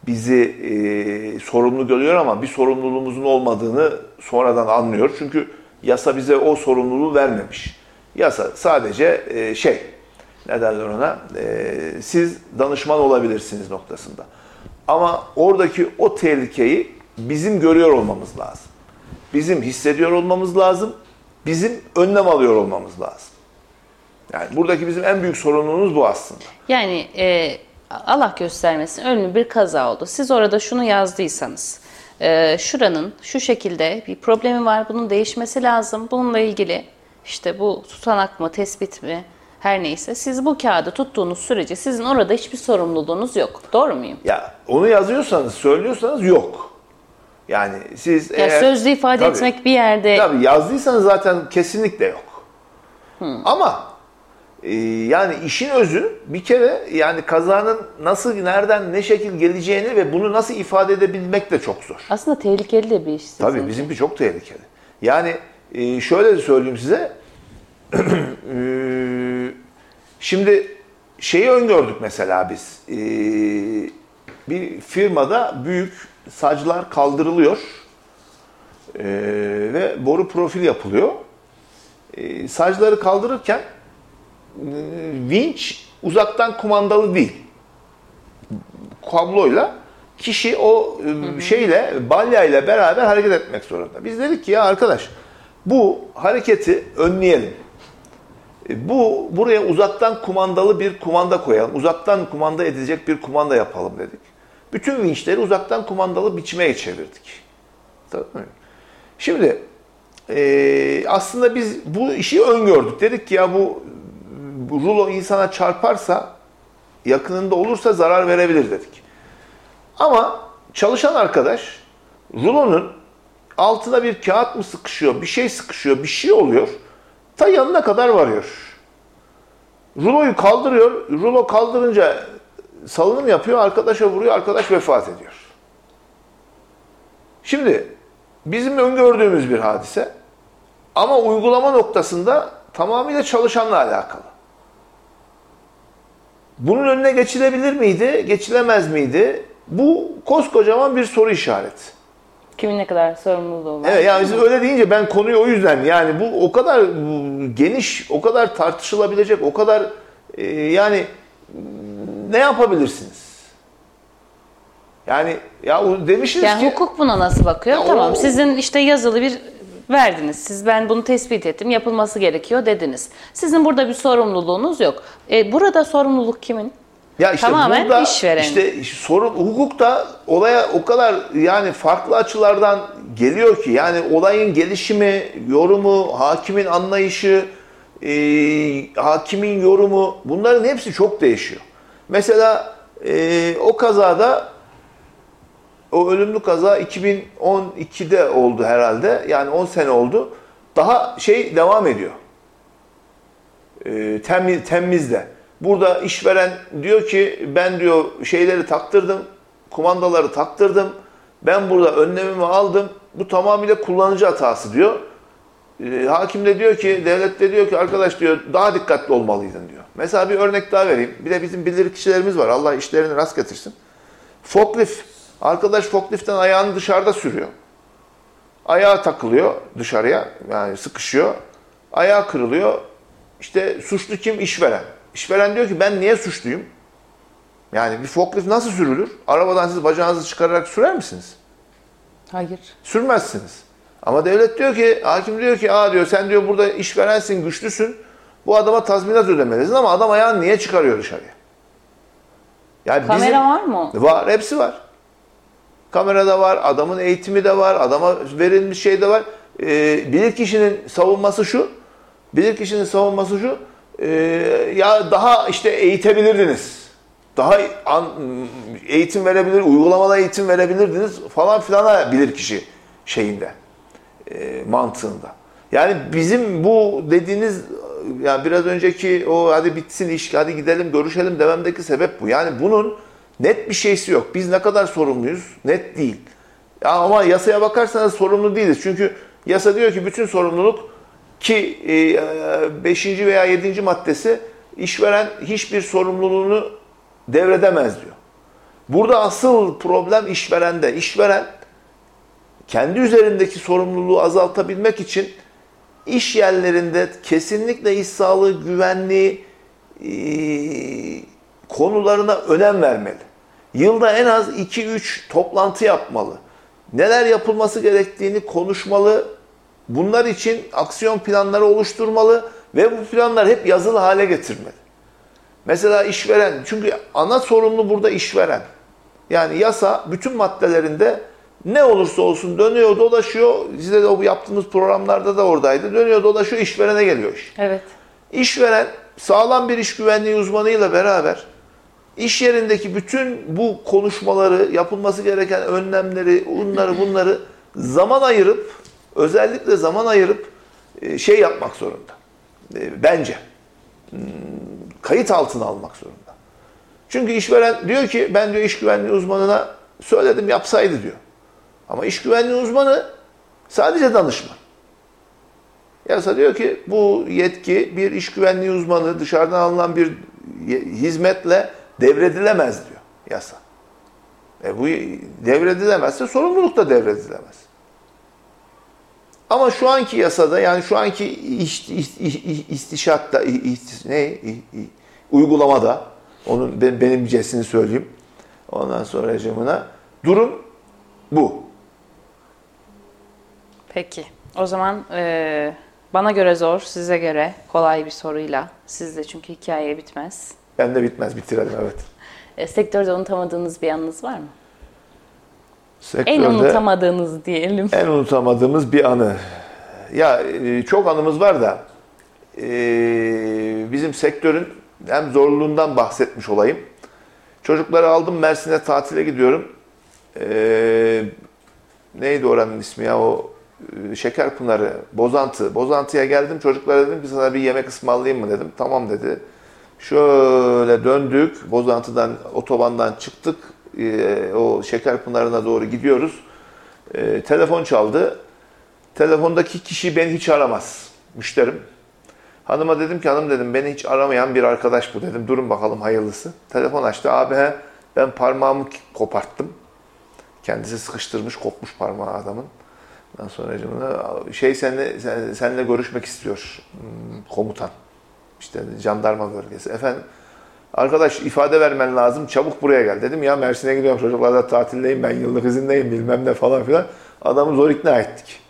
bizi e, sorumlu görüyor ama bir sorumluluğumuzun olmadığını sonradan anlıyor. Çünkü yasa bize o sorumluluğu vermemiş. Yasa sadece e, şey, ne derler ona, e, siz danışman olabilirsiniz noktasında. Ama oradaki o tehlikeyi bizim görüyor olmamız lazım. Bizim hissediyor olmamız lazım. Bizim önlem alıyor olmamız lazım. Yani buradaki bizim en büyük sorumluluğumuz bu aslında. Yani e, Allah göstermesin ölümlü bir kaza oldu. Siz orada şunu yazdıysanız, e, şuranın şu şekilde bir problemi var, bunun değişmesi lazım. Bununla ilgili işte bu tutanak mı, tespit mi, her neyse siz bu kağıdı tuttuğunuz sürece sizin orada hiçbir sorumluluğunuz yok. Doğru muyum? Ya onu yazıyorsanız, söylüyorsanız yok. Yani siz Ya eğer... sözlü ifade Tabii. etmek bir yerde Tabii yazdıysanız zaten kesinlikle yok. Ama e, yani işin özü bir kere yani kazanın nasıl, nereden, ne şekil geleceğini ve bunu nasıl ifade edebilmek de çok zor. aslında tehlikeli de bir iş. Tabii için. bizimki çok tehlikeli. Yani e, şöyle de söyleyeyim size. E, Şimdi şeyi öngördük mesela biz. E, Bir firmada büyük saclar kaldırılıyor E, ve boru profil yapılıyor. E, Sacları kaldırırken e, vinç uzaktan kumandalı değil. Kabloyla kişi o e, şeyle balyayla beraber hareket etmek zorunda. Biz dedik ki ya arkadaş bu hareketi önleyelim. E, Bu buraya uzaktan kumandalı bir kumanda koyalım. Uzaktan kumanda edilecek bir kumanda yapalım dedik. Bütün vinçleri uzaktan kumandalı biçime çevirdik. Tamam? Şimdi e, aslında biz bu işi öngördük. Dedik ki ya bu, bu rulo insana çarparsa yakınında olursa zarar verebilir dedik. Ama çalışan arkadaş rulonun altına bir kağıt mı sıkışıyor, bir şey sıkışıyor, bir şey oluyor. Ta yanına kadar varıyor. Ruloyu kaldırıyor. Rulo kaldırınca salınım yapıyor, arkadaşa vuruyor, arkadaş vefat ediyor. Şimdi bizim öngördüğümüz bir hadise ama uygulama noktasında tamamıyla çalışanla alakalı. Bunun önüne geçilebilir miydi, geçilemez miydi? Bu koskocaman bir soru işareti. Kimin ne kadar sorumluluğu var? Evet yani siz öyle deyince ben konuyu o yüzden yani bu o kadar geniş, o kadar tartışılabilecek, o kadar e, yani ne yapabilirsiniz? Yani ya o demişsiniz Yani ki hukuk buna nasıl bakıyor? Ya tamam o- sizin işte yazılı bir verdiniz. Siz ben bunu tespit ettim yapılması gerekiyor dediniz. Sizin burada bir sorumluluğunuz yok. E, burada sorumluluk kimin? Ya işte Tamamen burada işveren. işte sorun hukukta olaya o kadar yani farklı açılardan geliyor ki yani olayın gelişimi, yorumu, hakimin anlayışı, e, hakimin yorumu bunların hepsi çok değişiyor. Mesela e, o kazada o ölümlü kaza 2012'de oldu herhalde. Yani 10 sene oldu. Daha şey devam ediyor. E, temiz, temizde. Burada işveren diyor ki ben diyor şeyleri taktırdım, kumandaları taktırdım. Ben burada önlemimi aldım. Bu tamamıyla kullanıcı hatası diyor. E, hakim de diyor ki, devlet de diyor ki arkadaş diyor daha dikkatli olmalıydın diyor. Mesela bir örnek daha vereyim. Bir de bizim bildirik kişilerimiz var. Allah işlerini rast getirsin. Forklift. Arkadaş forkliftten ayağını dışarıda sürüyor. Ayağı takılıyor dışarıya. Yani sıkışıyor. Ayağı kırılıyor. İşte suçlu kim? İşveren. İşveren diyor ki ben niye suçluyum? Yani bir forklift nasıl sürülür? Arabadan siz bacağınızı çıkararak sürer misiniz? Hayır. Sürmezsiniz. Ama devlet diyor ki, hakim diyor ki, aa diyor sen diyor burada işverensin, güçlüsün. Bu adama tazminat ödemelisin ama adam ayağını niye çıkarıyor dışarıya? Yani Kamera var mı? Var, hepsi var. Kamerada var, adamın eğitimi de var, adama verilmiş şey de var. Ee, bilir kişinin savunması şu, bilir kişinin savunması şu, ee, ya daha işte eğitebilirdiniz. Daha an, eğitim verebilir, uygulamada eğitim verebilirdiniz falan filana bilir kişi şeyinde, e, mantığında. Yani bizim bu dediğiniz yani biraz önceki o hadi bitsin iş, hadi gidelim görüşelim dememdeki sebep bu. Yani bunun net bir şeysi yok. Biz ne kadar sorumluyuz? Net değil. Ya ama yasaya bakarsanız sorumlu değiliz. Çünkü yasa diyor ki bütün sorumluluk Ki 5. E, veya 7. maddesi işveren hiçbir sorumluluğunu devredemez diyor. Burada asıl problem işverende. İşveren kendi üzerindeki sorumluluğu azaltabilmek için iş yerlerinde kesinlikle iş sağlığı güvenliği e, konularına önem vermeli. Yılda en az 2-3 toplantı yapmalı. Neler yapılması gerektiğini konuşmalı. Bunlar için aksiyon planları oluşturmalı ve bu planlar hep yazılı hale getirmeli. Mesela işveren, çünkü ana sorumlu burada işveren. Yani yasa bütün maddelerinde ne olursa olsun dönüyor dolaşıyor. Size de o yaptığımız programlarda da oradaydı. Dönüyor dolaşıyor işverene geliyor iş. Evet. İşveren sağlam bir iş güvenliği uzmanıyla beraber iş yerindeki bütün bu konuşmaları, yapılması gereken önlemleri, bunları bunları zaman ayırıp özellikle zaman ayırıp e, şey yapmak zorunda. E, bence. Hmm, kayıt altına almak zorunda. Çünkü işveren diyor ki ben diyor iş güvenliği uzmanına söyledim yapsaydı diyor. Ama iş güvenliği uzmanı sadece danışman. Yasa diyor ki bu yetki bir iş güvenliği uzmanı dışarıdan alınan bir hizmetle devredilemez diyor yasa. E bu devredilemezse sorumluluk da devredilemez. Ama şu anki yasada yani şu anki iş, iş, iş, istişatta iş, ne uygulamada onun ben, benim cesini söyleyeyim. Ondan sonra camına durum bu. Peki. O zaman e, bana göre zor, size göre kolay bir soruyla. Sizde çünkü hikaye bitmez. Ben de bitmez, bitirelim evet. E, sektörde unutamadığınız bir anınız var mı? Sektörde en unutamadığınız diyelim. En unutamadığımız bir anı. Ya e, çok anımız var da e, bizim sektörün hem zorluğundan bahsetmiş olayım. Çocukları aldım Mersin'e tatile gidiyorum. Ee, neydi oranın ismi ya o e, Şekerpınarı, Bozantı. Bozantı'ya geldim çocuklara dedim ki sana bir yemek ısmarlayayım mı dedim. Tamam dedi. Şöyle döndük. Bozantı'dan, otobandan çıktık. Ee, o Şekerpınarı'na doğru gidiyoruz. Ee, telefon çaldı. Telefondaki kişi beni hiç aramaz. Müşterim. Hanıma dedim ki hanım dedim beni hiç aramayan bir arkadaş bu dedim. Durun bakalım hayırlısı. Telefon açtı. Abi he, ben parmağımı koparttım. Kendisi sıkıştırmış, kopmuş parmağı adamın. Ondan sonra şey seninle, sen, seninle görüşmek istiyor hmm, komutan. İşte jandarma bölgesi. Efendim arkadaş ifade vermen lazım çabuk buraya gel. Dedim ya Mersin'e gidiyorum çocuklarla tatildeyim ben yıllık izindeyim bilmem ne falan filan. Adamı zor ikna ettik.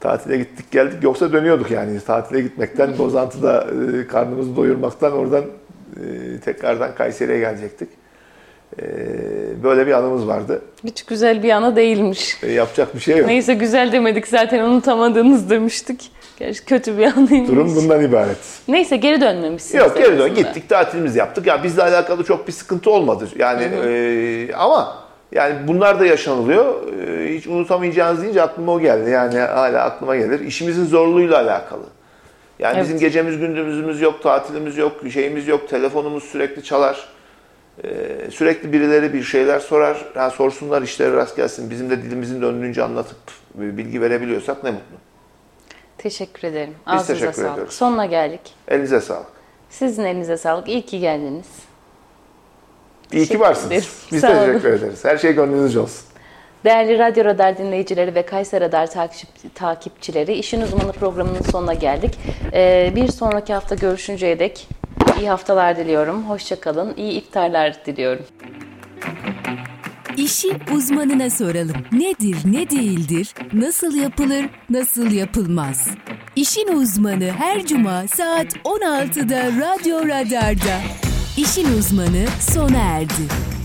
Tatile gittik geldik yoksa dönüyorduk yani tatile gitmekten Bozantı'da e, karnımızı doyurmaktan oradan e, tekrardan Kayseri'ye gelecektik. E, böyle bir anımız vardı. Hiç güzel bir anı değilmiş. E, yapacak bir şey yok. Neyse güzel demedik zaten unutamadığınız demiştik. Gerçi kötü bir anıymış. Durum bundan ibaret. Neyse geri dönmemişsiniz. Yok geri dön gittik tatilimizi yaptık. Ya bizle alakalı çok bir sıkıntı olmadı. Yani E, ama yani bunlar da yaşanılıyor. Ee, hiç unutamayacağınız deyince aklıma o geldi. Yani hala aklıma gelir. İşimizin zorluğuyla alakalı. Yani evet. bizim gecemiz gündüzümüz yok, tatilimiz yok, şeyimiz yok, telefonumuz sürekli çalar. Ee, sürekli birileri bir şeyler sorar. Yani sorsunlar işleri rast gelsin. Bizim de dilimizin döndüğünce anlatıp bilgi verebiliyorsak ne mutlu. Teşekkür ederim. Biz Ağzınıza teşekkür sağlık. ediyoruz. Sonuna geldik. Elinize sağlık. Sizin elinize sağlık. İyi ki geldiniz. İyi ki varsınız. Biz Sağ teşekkür olun. ederiz. Her şey gönlünüzce olsun. Değerli Radyo Radar dinleyicileri ve Kayser Radar takip, takipçileri, İşin Uzmanı programının sonuna geldik. Ee, bir sonraki hafta görüşünceye dek iyi haftalar diliyorum. Hoşçakalın, iyi iftarlar diliyorum. İşi uzmanına soralım. Nedir, ne değildir, nasıl yapılır, nasıl yapılmaz? İşin uzmanı her cuma saat 16'da Radyo Radar'da. İşin uzmanı sona erdi.